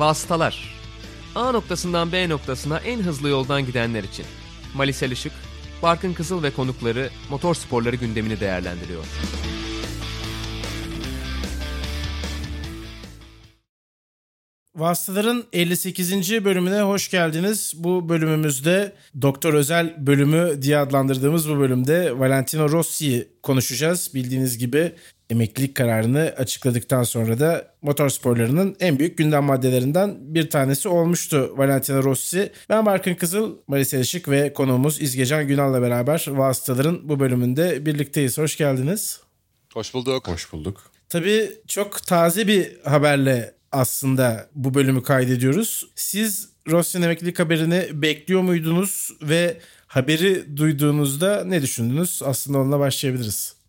Vasıtalar A noktasından B noktasına en hızlı yoldan gidenler için. Malisel Işık, Barkın Kızıl ve konukları motor sporları gündemini değerlendiriyor. Vasıtaların 58. bölümüne hoş geldiniz. Bu bölümümüzde Doktor Özel bölümü diye adlandırdığımız bu bölümde Valentino Rossi'yi konuşacağız. Bildiğiniz gibi emeklilik kararını açıkladıktan sonra da motorsporlarının en büyük gündem maddelerinden bir tanesi olmuştu Valentino Rossi. Ben Barkın Kızıl, Maris Işık ve konuğumuz İzgecan Günal'la beraber Vasıtaların bu bölümünde birlikteyiz. Hoş geldiniz. Hoş bulduk. Hoş bulduk. Tabii çok taze bir haberle aslında bu bölümü kaydediyoruz. Siz Rossi'nin emeklilik haberini bekliyor muydunuz ve haberi duyduğunuzda ne düşündünüz? Aslında onunla başlayabiliriz.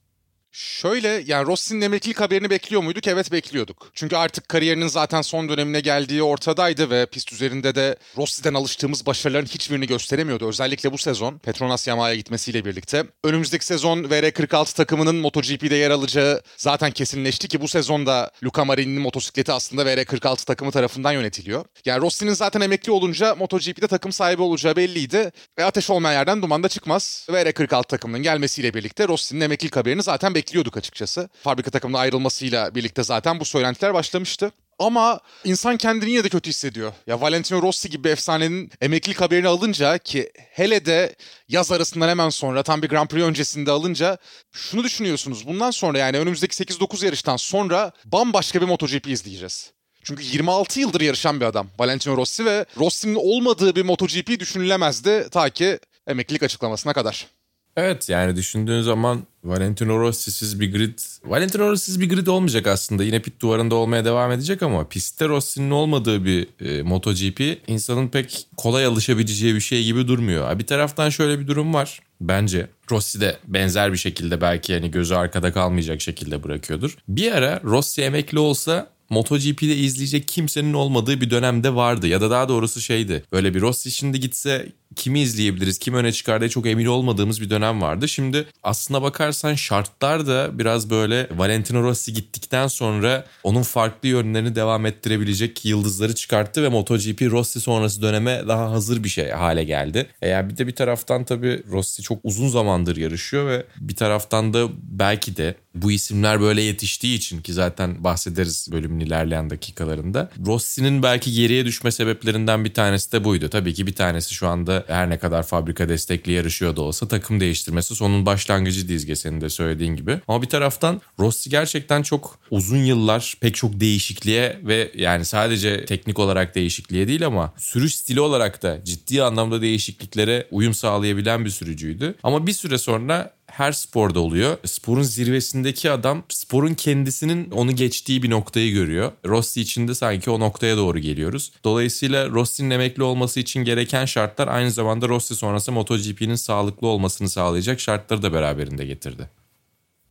Şöyle yani Rossi'nin emeklilik haberini bekliyor muyduk? Evet bekliyorduk. Çünkü artık kariyerinin zaten son dönemine geldiği ortadaydı ve pist üzerinde de Rossi'den alıştığımız başarıların hiçbirini gösteremiyordu. Özellikle bu sezon Petronas Yamaha'ya gitmesiyle birlikte. Önümüzdeki sezon VR46 takımının MotoGP'de yer alacağı zaten kesinleşti ki bu sezonda Luca Marini'nin motosikleti aslında VR46 takımı tarafından yönetiliyor. Yani Rossi'nin zaten emekli olunca MotoGP'de takım sahibi olacağı belliydi. Ve ateş olmayan yerden duman da çıkmaz. VR46 takımının gelmesiyle birlikte Rossi'nin emeklilik haberini zaten bekliyorduk açıkçası. Fabrika takımına ayrılmasıyla birlikte zaten bu söylentiler başlamıştı. Ama insan kendini yine de kötü hissediyor. Ya Valentino Rossi gibi bir efsanenin emeklilik haberini alınca ki hele de yaz arasından hemen sonra tam bir Grand Prix öncesinde alınca şunu düşünüyorsunuz. Bundan sonra yani önümüzdeki 8-9 yarıştan sonra bambaşka bir MotoGP izleyeceğiz. Çünkü 26 yıldır yarışan bir adam Valentino Rossi ve Rossi'nin olmadığı bir MotoGP düşünülemezdi ta ki emeklilik açıklamasına kadar. Evet yani düşündüğün zaman Valentino Rossi'siz bir grid... Valentino Rossi'siz bir grid olmayacak aslında. Yine pit duvarında olmaya devam edecek ama pistte Rossi'nin olmadığı bir e, MotoGP insanın pek kolay alışabileceği bir şey gibi durmuyor. Bir taraftan şöyle bir durum var bence. Rossi de benzer bir şekilde belki yani gözü arkada kalmayacak şekilde bırakıyordur. Bir ara Rossi emekli olsa MotoGP'de izleyecek kimsenin olmadığı bir dönemde vardı. Ya da daha doğrusu şeydi. Böyle bir Rossi şimdi gitse kimi izleyebiliriz, kim öne çıkar diye çok emin olmadığımız bir dönem vardı. Şimdi aslına bakarsan şartlar da biraz böyle Valentino Rossi gittikten sonra onun farklı yönlerini devam ettirebilecek yıldızları çıkarttı ve MotoGP Rossi sonrası döneme daha hazır bir şey hale geldi. Eğer bir de bir taraftan tabii Rossi çok uzun zamandır yarışıyor ve bir taraftan da belki de bu isimler böyle yetiştiği için ki zaten bahsederiz bölümün ilerleyen dakikalarında. Rossi'nin belki geriye düşme sebeplerinden bir tanesi de buydu. Tabii ki bir tanesi şu anda her ne kadar fabrika destekli yarışıyor da olsa takım değiştirmesi sonun başlangıcı dizge senin de söylediğin gibi. Ama bir taraftan Rossi gerçekten çok uzun yıllar pek çok değişikliğe ve yani sadece teknik olarak değişikliğe değil ama sürüş stili olarak da ciddi anlamda değişikliklere uyum sağlayabilen bir sürücüydü. Ama bir süre sonra her sporda oluyor. Sporun zirvesindeki adam sporun kendisinin onu geçtiği bir noktayı görüyor. Rossi için de sanki o noktaya doğru geliyoruz. Dolayısıyla Rossi'nin emekli olması için gereken şartlar aynı zamanda Rossi sonrası MotoGP'nin sağlıklı olmasını sağlayacak şartları da beraberinde getirdi.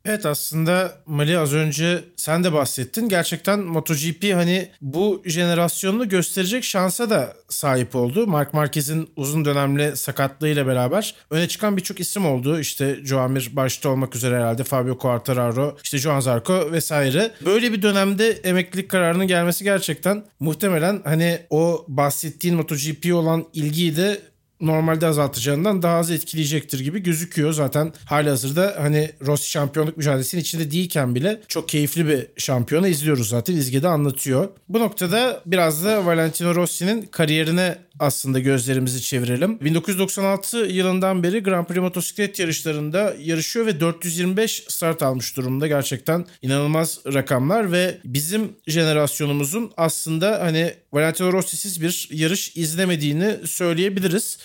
Evet aslında Mali az önce sen de bahsettin. Gerçekten MotoGP hani bu jenerasyonunu gösterecek şansa da sahip oldu. Mark Marquez'in uzun dönemli sakatlığıyla beraber öne çıkan birçok isim oldu. İşte Joamir başta olmak üzere herhalde Fabio Quartararo, işte Joan Zarco vesaire. Böyle bir dönemde emeklilik kararının gelmesi gerçekten muhtemelen hani o bahsettiğin MotoGP olan ilgiyi de normalde azaltacağından daha az etkileyecektir gibi gözüküyor. Zaten hali hazırda hani Rossi şampiyonluk mücadelesinin içinde değilken bile çok keyifli bir şampiyonu izliyoruz zaten. İzge'de anlatıyor. Bu noktada biraz da Valentino Rossi'nin kariyerine aslında gözlerimizi çevirelim. 1996 yılından beri Grand Prix motosiklet yarışlarında yarışıyor ve 425 start almış durumda. Gerçekten inanılmaz rakamlar ve bizim jenerasyonumuzun aslında hani Valentino Rossi'siz bir yarış izlemediğini söyleyebiliriz.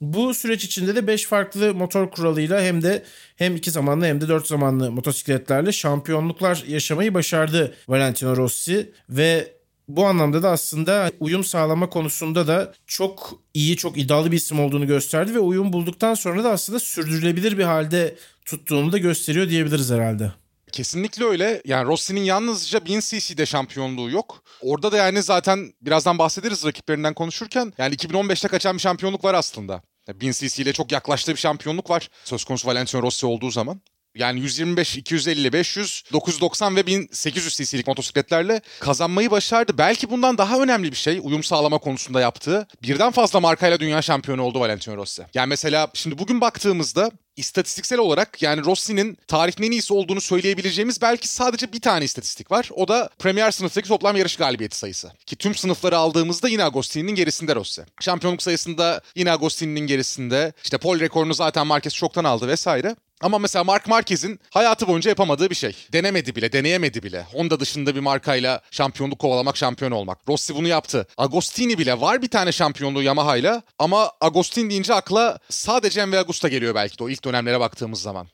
Bu süreç içinde de 5 farklı motor kuralıyla hem de hem 2 zamanlı hem de 4 zamanlı motosikletlerle şampiyonluklar yaşamayı başardı Valentino Rossi ve bu anlamda da aslında uyum sağlama konusunda da çok iyi, çok iddialı bir isim olduğunu gösterdi ve uyum bulduktan sonra da aslında sürdürülebilir bir halde tuttuğunu da gösteriyor diyebiliriz herhalde. Kesinlikle öyle. Yani Rossi'nin yalnızca 1000 cc'de şampiyonluğu yok. Orada da yani zaten birazdan bahsederiz rakiplerinden konuşurken. Yani 2015'te kaçan bir şampiyonluk var aslında. 1000 cc ile çok yaklaştığı bir şampiyonluk var. Söz konusu Valentino Rossi olduğu zaman. Yani 125, 250, 500, 990 ve 1800 cc'lik motosikletlerle kazanmayı başardı. Belki bundan daha önemli bir şey uyum sağlama konusunda yaptığı. Birden fazla markayla dünya şampiyonu oldu Valentino Rossi. Yani mesela şimdi bugün baktığımızda istatistiksel olarak yani Rossi'nin tarihin en iyisi olduğunu söyleyebileceğimiz belki sadece bir tane istatistik var. O da Premier sınıftaki toplam yarış galibiyeti sayısı. Ki tüm sınıfları aldığımızda yine Agostini'nin gerisinde Rossi. Şampiyonluk sayısında yine Agostini'nin gerisinde. İşte pol rekorunu zaten Marquez çoktan aldı vesaire. Ama mesela Mark Marquez'in hayatı boyunca yapamadığı bir şey. Denemedi bile, deneyemedi bile. Honda dışında bir markayla şampiyonluk kovalamak, şampiyon olmak. Rossi bunu yaptı. Agostini bile var bir tane şampiyonluğu Yamaha'yla ama Agostini deyince akla sadece Enver Agusta geliyor belki de o ilk dönemlere baktığımız zaman.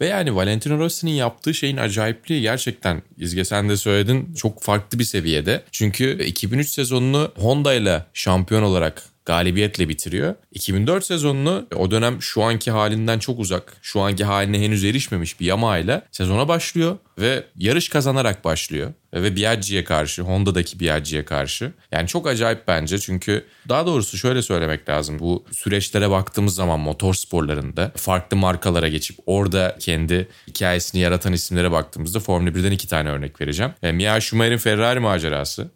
Ve yani Valentino Rossi'nin yaptığı şeyin acayipliği gerçekten İzge sen de söyledin çok farklı bir seviyede. Çünkü 2003 sezonunu Honda ile şampiyon olarak galibiyetle bitiriyor. 2004 sezonunu o dönem şu anki halinden çok uzak, şu anki haline henüz erişmemiş bir Yamaha ile sezona başlıyor ve yarış kazanarak başlıyor. Ve Biaggi'ye karşı, Honda'daki Biaggi'ye karşı. Yani çok acayip bence çünkü daha doğrusu şöyle söylemek lazım. Bu süreçlere baktığımız zaman motor sporlarında farklı markalara geçip orada kendi hikayesini yaratan isimlere baktığımızda Formula 1'den iki tane örnek vereceğim. Yani Mia Schumacher'in Ferrari macerası,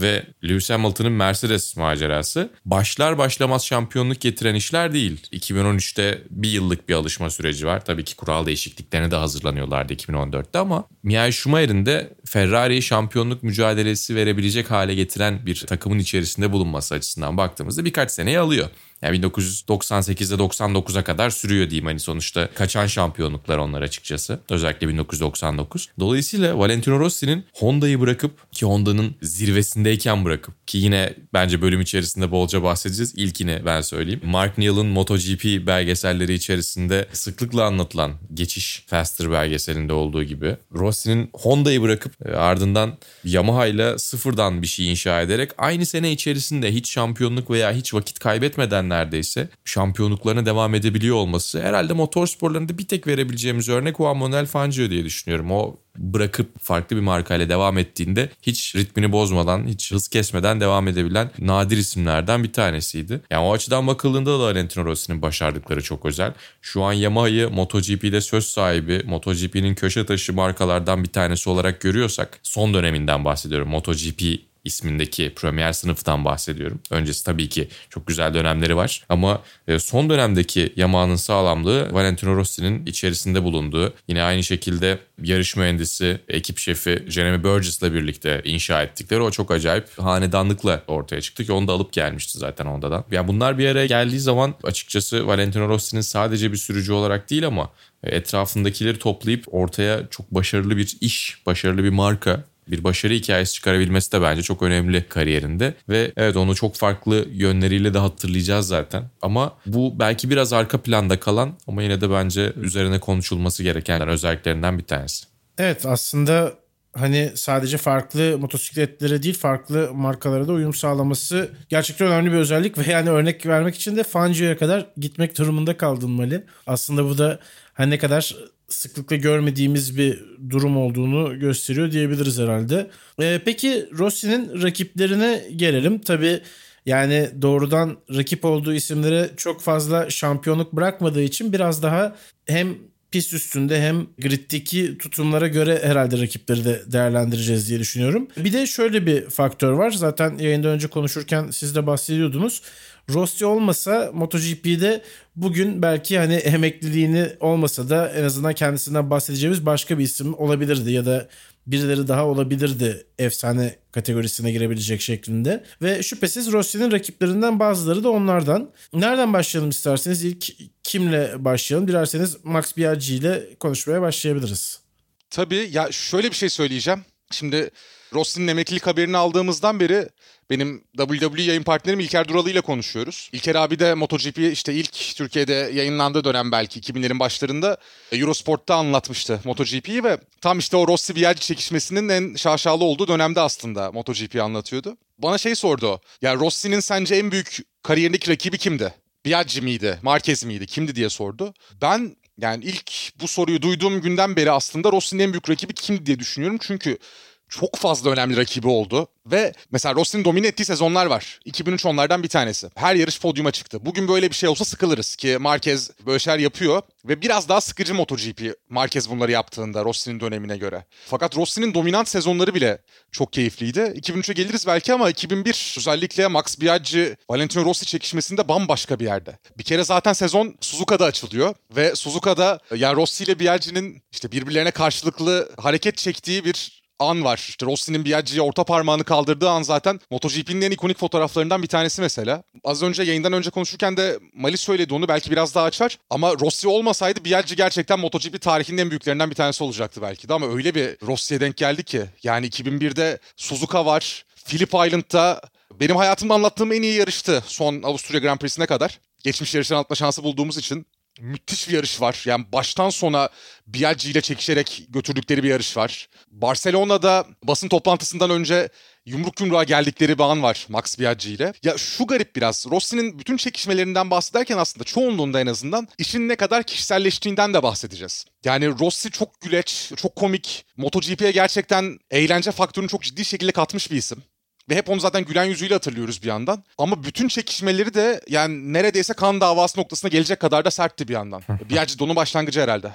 ve Lewis Hamilton'ın Mercedes macerası başlar başlamaz şampiyonluk getiren işler değil. 2013'te bir yıllık bir alışma süreci var. Tabii ki kural değişikliklerine de hazırlanıyorlardı 2014'te ama Michael Schumacher'in de Ferrari'yi şampiyonluk mücadelesi verebilecek hale getiren bir takımın içerisinde bulunması açısından baktığımızda birkaç seneyi alıyor. Yani 1998'de 99'a kadar sürüyor diyeyim hani sonuçta kaçan şampiyonluklar onlar açıkçası. Özellikle 1999. Dolayısıyla Valentino Rossi'nin Honda'yı bırakıp ki Honda'nın zirvesindeyken bırakıp ki yine bence bölüm içerisinde bolca bahsedeceğiz. İlkini ben söyleyeyim. Mark Neal'ın MotoGP belgeselleri içerisinde sıklıkla anlatılan geçiş Faster belgeselinde olduğu gibi Rossi'nin Honda'yı bırakıp e, ardından Yamaha ile sıfırdan bir şey inşa ederek aynı sene içerisinde hiç şampiyonluk veya hiç vakit kaybetmeden neredeyse şampiyonluklarına devam edebiliyor olması herhalde motor sporlarında bir tek verebileceğimiz örnek Juan Manuel Fangio diye düşünüyorum. O bırakıp farklı bir markayla devam ettiğinde hiç ritmini bozmadan, hiç hız kesmeden devam edebilen nadir isimlerden bir tanesiydi. Yani o açıdan bakıldığında da Valentino Rossi'nin başardıkları çok özel. Şu an Yamaha'yı MotoGP'de söz sahibi, MotoGP'nin köşe taşı markalardan bir tanesi olarak görüyorsak, son döneminden bahsediyorum. MotoGP ismindeki Premier sınıftan bahsediyorum. Öncesi tabii ki çok güzel dönemleri var ama e, son dönemdeki Yamaha'nın sağlamlığı Valentino Rossi'nin içerisinde bulunduğu yine aynı şekilde yarış mühendisi, ekip şefi Jeremy Burgess'la birlikte inşa ettikleri o çok acayip hanedanlıkla ortaya çıktı ki onu da alıp gelmişti zaten Honda'dan. Yani bunlar bir araya geldiği zaman açıkçası Valentino Rossi'nin sadece bir sürücü olarak değil ama etrafındakileri toplayıp ortaya çok başarılı bir iş, başarılı bir marka bir başarı hikayesi çıkarabilmesi de bence çok önemli kariyerinde. Ve evet onu çok farklı yönleriyle de hatırlayacağız zaten. Ama bu belki biraz arka planda kalan ama yine de bence üzerine konuşulması gereken özelliklerinden bir tanesi. Evet aslında hani sadece farklı motosikletlere değil farklı markalara da uyum sağlaması gerçekten önemli bir özellik ve yani örnek vermek için de Fangio'ya kadar gitmek durumunda kaldın Mali. Aslında bu da hani ne kadar sıklıkla görmediğimiz bir durum olduğunu gösteriyor diyebiliriz herhalde. Ee, peki Rossi'nin rakiplerine gelelim. Tabii yani doğrudan rakip olduğu isimlere çok fazla şampiyonluk bırakmadığı için biraz daha hem pist üstünde hem griddeki tutumlara göre herhalde rakipleri de değerlendireceğiz diye düşünüyorum. Bir de şöyle bir faktör var. Zaten yayından önce konuşurken siz de bahsediyordunuz. Rossi olmasa MotoGP'de bugün belki hani emekliliğini olmasa da en azından kendisinden bahsedeceğimiz başka bir isim olabilirdi ya da birileri daha olabilirdi efsane kategorisine girebilecek şeklinde. Ve şüphesiz Rossi'nin rakiplerinden bazıları da onlardan. Nereden başlayalım isterseniz? ilk kimle başlayalım? Dilerseniz Max Biaggi ile konuşmaya başlayabiliriz. Tabii ya şöyle bir şey söyleyeceğim. Şimdi Rossi'nin emeklilik haberini aldığımızdan beri benim WWE yayın partnerim İlker Duralı ile konuşuyoruz. İlker abi de MotoGP işte ilk Türkiye'de yayınlandığı dönem belki 2000'lerin başlarında Eurosport'ta anlatmıştı MotoGP'yi ve tam işte o Rossi Biaggi çekişmesinin en şaşalı olduğu dönemde aslında MotoGP anlatıyordu. Bana şey sordu o. Ya Rossi'nin sence en büyük kariyerindeki rakibi kimdi? Biaggi miydi? Marquez miydi? Kimdi diye sordu. Ben yani ilk bu soruyu duyduğum günden beri aslında Rossi'nin en büyük rakibi kimdi diye düşünüyorum. Çünkü çok fazla önemli rakibi oldu. Ve mesela Rossi'nin domine ettiği sezonlar var. 2003 onlardan bir tanesi. Her yarış podyuma çıktı. Bugün böyle bir şey olsa sıkılırız ki Marquez böyle şeyler yapıyor. Ve biraz daha sıkıcı MotoGP Marquez bunları yaptığında Rossi'nin dönemine göre. Fakat Rossi'nin dominant sezonları bile çok keyifliydi. 2003'e geliriz belki ama 2001 özellikle Max Biaggi, Valentino Rossi çekişmesinde bambaşka bir yerde. Bir kere zaten sezon Suzuka'da açılıyor ve Suzuka'da yani Rossi ile Biaggi'nin işte birbirlerine karşılıklı hareket çektiği bir an var. İşte Rossi'nin Biaggi'ye orta parmağını kaldırdığı an zaten MotoGP'nin en ikonik fotoğraflarından bir tanesi mesela. Az önce yayından önce konuşurken de Mali söyledi onu belki biraz daha açar. Ama Rossi olmasaydı Biaggi gerçekten MotoGP tarihinin en büyüklerinden bir tanesi olacaktı belki de. Ama öyle bir Rossi'ye denk geldi ki. Yani 2001'de Suzuka var. Phillip Island'da benim hayatımda anlattığım en iyi yarıştı son Avusturya Grand Prix'sine kadar. Geçmiş yarışları anlatma şansı bulduğumuz için müthiş bir yarış var. Yani baştan sona Biaggi ile çekişerek götürdükleri bir yarış var. Barcelona'da basın toplantısından önce yumruk yumruğa geldikleri bir an var Max Biaggi ile. Ya şu garip biraz. Rossi'nin bütün çekişmelerinden bahsederken aslında çoğunluğunda en azından işin ne kadar kişiselleştiğinden de bahsedeceğiz. Yani Rossi çok güleç, çok komik. MotoGP'ye gerçekten eğlence faktörünü çok ciddi şekilde katmış bir isim. Ve hep onu zaten gülen yüzüyle hatırlıyoruz bir yandan. Ama bütün çekişmeleri de yani neredeyse kan davası noktasına gelecek kadar da sertti bir yandan. Biaggi donun başlangıcı herhalde.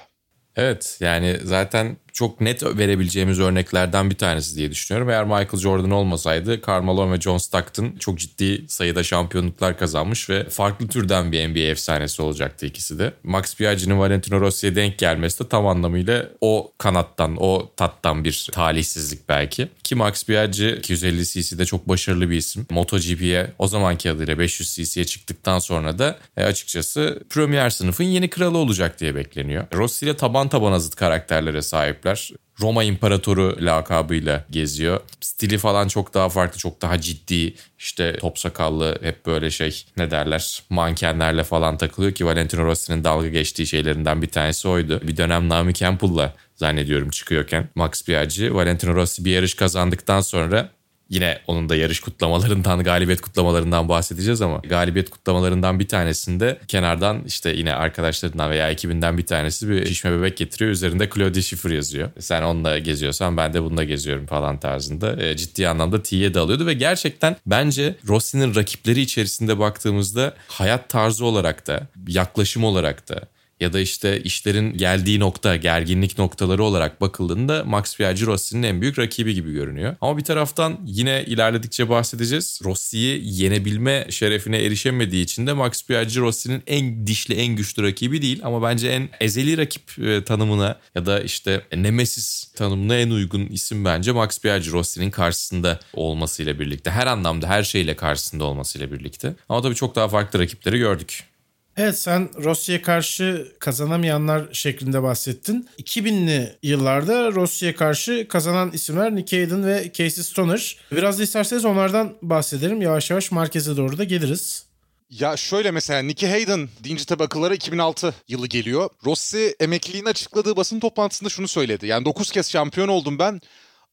Evet yani zaten çok net verebileceğimiz örneklerden bir tanesi diye düşünüyorum. Eğer Michael Jordan olmasaydı Carmelo ve John Stockton çok ciddi sayıda şampiyonluklar kazanmış ve farklı türden bir NBA efsanesi olacaktı ikisi de. Max Biaggi'nin Valentino Rossi'ye denk gelmesi de tam anlamıyla o kanattan, o tattan bir talihsizlik belki. Ki Max Biaggi 250 cc'de çok başarılı bir isim. MotoGP'ye o zamanki adıyla 500 cc'ye çıktıktan sonra da e, açıkçası Premier sınıfın yeni kralı olacak diye bekleniyor. Rossi ile taban tabana zıt karakterlere sahip sahipler. Roma İmparatoru lakabıyla geziyor. Stili falan çok daha farklı, çok daha ciddi. İşte top sakallı, hep böyle şey ne derler mankenlerle falan takılıyor ki Valentino Rossi'nin dalga geçtiği şeylerinden bir tanesi oydu. Bir dönem Naomi Campbell'la zannediyorum çıkıyorken Max Biaggi, Valentino Rossi bir yarış kazandıktan sonra Yine onun da yarış kutlamalarından, galibiyet kutlamalarından bahsedeceğiz ama galibiyet kutlamalarından bir tanesinde kenardan işte yine arkadaşlarından veya ekibinden bir tanesi bir şişme bebek getiriyor. Üzerinde Claudia Schiffer yazıyor. Sen onunla geziyorsan ben de bununla geziyorum falan tarzında. E, ciddi anlamda T'ye de alıyordu ve gerçekten bence Rossi'nin rakipleri içerisinde baktığımızda hayat tarzı olarak da, yaklaşım olarak da, ya da işte işlerin geldiği nokta, gerginlik noktaları olarak bakıldığında Max Biaggi Rossi'nin en büyük rakibi gibi görünüyor. Ama bir taraftan yine ilerledikçe bahsedeceğiz. Rossi'yi yenebilme şerefine erişemediği için de Max Biaggi Rossi'nin en dişli, en güçlü rakibi değil ama bence en ezeli rakip e, tanımına ya da işte Nemesis tanımına en uygun isim bence Max Biaggi Rossi'nin karşısında olmasıyla birlikte. Her anlamda her şeyle karşısında olmasıyla birlikte. Ama tabii çok daha farklı rakipleri gördük. Evet sen Rossi'ye karşı kazanamayanlar şeklinde bahsettin. 2000'li yıllarda Rossi'ye karşı kazanan isimler Nick Hayden ve Casey Stoner. Biraz da isterseniz onlardan bahsedelim. Yavaş yavaş Marquez'e doğru da geliriz. Ya şöyle mesela Nicky Hayden deyince tabi akıllara 2006 yılı geliyor. Rossi emekliliğini açıkladığı basın toplantısında şunu söyledi. Yani 9 kez şampiyon oldum ben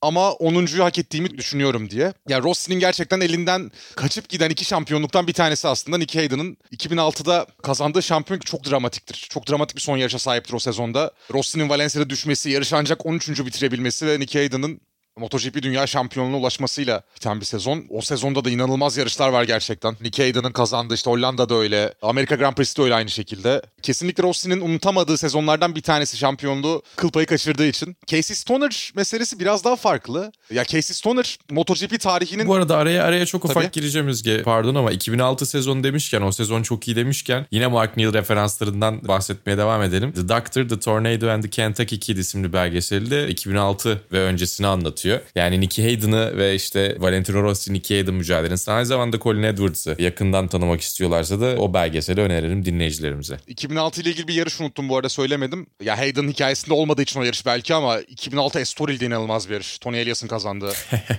ama 10.yu hak ettiğimi düşünüyorum diye. Yani Rossi'nin gerçekten elinden kaçıp giden iki şampiyonluktan bir tanesi aslında Nicky Hayden'ın 2006'da kazandığı şampiyon çok dramatiktir. Çok dramatik bir son yarışa sahiptir o sezonda. Rossi'nin Valencia'da düşmesi, yarış ancak 13. bitirebilmesi ve Nicky Hayden'ın MotoGP Dünya Şampiyonluğuna ulaşmasıyla biten bir sezon. O sezonda da inanılmaz yarışlar var gerçekten. Nick Hayden'ın kazandığı işte Hollanda'da öyle. Amerika Grand Prix'de öyle aynı şekilde. Kesinlikle Rossi'nin unutamadığı sezonlardan bir tanesi şampiyonluğu kıl payı kaçırdığı için. Casey Stoner meselesi biraz daha farklı. Ya Casey Stoner MotoGP tarihinin... Bu arada araya araya çok ufak Tabii. gireceğim Özge. Pardon ama 2006 sezon demişken o sezon çok iyi demişken yine Mark Neal referanslarından bahsetmeye devam edelim. The Doctor, The Tornado and the Kentucky Kid isimli belgeselde 2006 ve öncesini anlatıyor anlatıyor. Yani Nicky Hayden'ı ve işte Valentino Rossi Nicky Hayden mücadelesini aynı zamanda Colin Edwards'ı yakından tanımak istiyorlarsa da o belgeseli öneririm dinleyicilerimize. 2006 ile ilgili bir yarış unuttum bu arada söylemedim. Ya Hayden hikayesinde olmadığı için o yarış belki ama 2006 Estoril'de inanılmaz bir yarış. Tony Elias'ın kazandığı.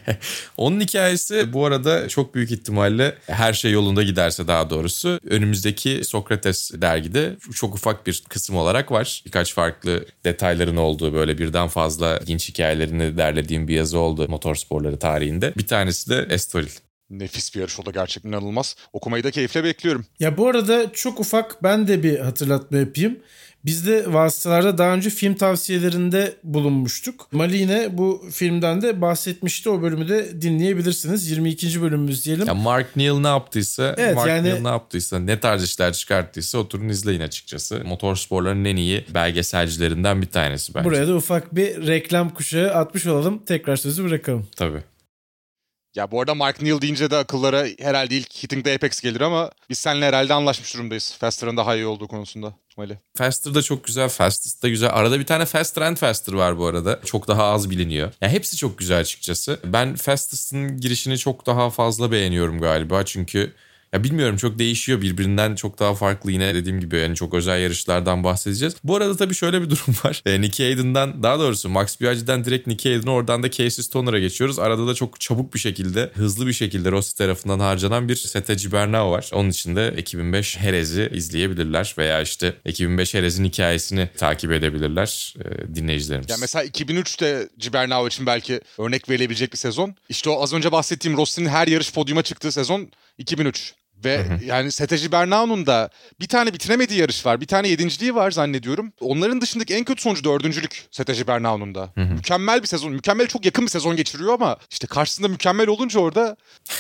Onun hikayesi bu arada çok büyük ihtimalle her şey yolunda giderse daha doğrusu önümüzdeki Sokrates dergide çok ufak bir kısım olarak var. Birkaç farklı detayların olduğu böyle birden fazla ilginç hikayelerini derlediğim bir yazı oldu motorsporları tarihinde. Bir tanesi de Estoril. Nefis bir yarış o da gerçekten inanılmaz. Okumayı da keyifle bekliyorum. Ya bu arada çok ufak ben de bir hatırlatma yapayım. Biz de vasıtalarda daha önce film tavsiyelerinde bulunmuştuk. Mali yine bu filmden de bahsetmişti. O bölümü de dinleyebilirsiniz. 22. bölümümüz diyelim. Ya Mark Neal ne yaptıysa, Evet, Mark yani- Neal ne yaptıysa, ne tarz işler çıkarttıysa oturun izleyin açıkçası. Motorsporların en iyi belgeselcilerinden bir tanesi bence. Buraya da ufak bir reklam kuşağı atmış olalım. Tekrar sözü bırakalım. Tabii. Ya bu arada Mark Neal deyince de akıllara herhalde ilk Hitting the Apex gelir ama biz seninle herhalde anlaşmış durumdayız. Faster'ın daha iyi olduğu konusunda. Mali. Faster da çok güzel, Fastest da güzel. Arada bir tane Faster and Faster var bu arada. Çok daha az biliniyor. Ya hepsi çok güzel açıkçası. Ben Fastest'ın girişini çok daha fazla beğeniyorum galiba. Çünkü ya bilmiyorum çok değişiyor birbirinden çok daha farklı yine dediğim gibi yani çok özel yarışlardan bahsedeceğiz. Bu arada tabii şöyle bir durum var. E, Nicky Hayden'dan daha doğrusu Max Biaggi'den direkt Nicky Hayden'a oradan da Casey Stoner'a geçiyoruz. Arada da çok çabuk bir şekilde hızlı bir şekilde Rossi tarafından harcanan bir Sete Gibernau var. Onun için de 2005 Herez'i izleyebilirler veya işte 2005 Herez'in hikayesini takip edebilirler e, dinleyicilerimiz. Ya mesela 2003'te Cibernau için belki örnek verilebilecek bir sezon. İşte o az önce bahsettiğim Rossi'nin her yarış podyuma çıktığı sezon 2003. Ve yani Sete Bernau'nun da bir tane bitiremediği yarış var. Bir tane yedinciliği var zannediyorum. Onların dışındaki en kötü sonucu dördüncülük Sete Bernau'nun da. Mükemmel bir sezon. Mükemmel çok yakın bir sezon geçiriyor ama işte karşısında mükemmel olunca orada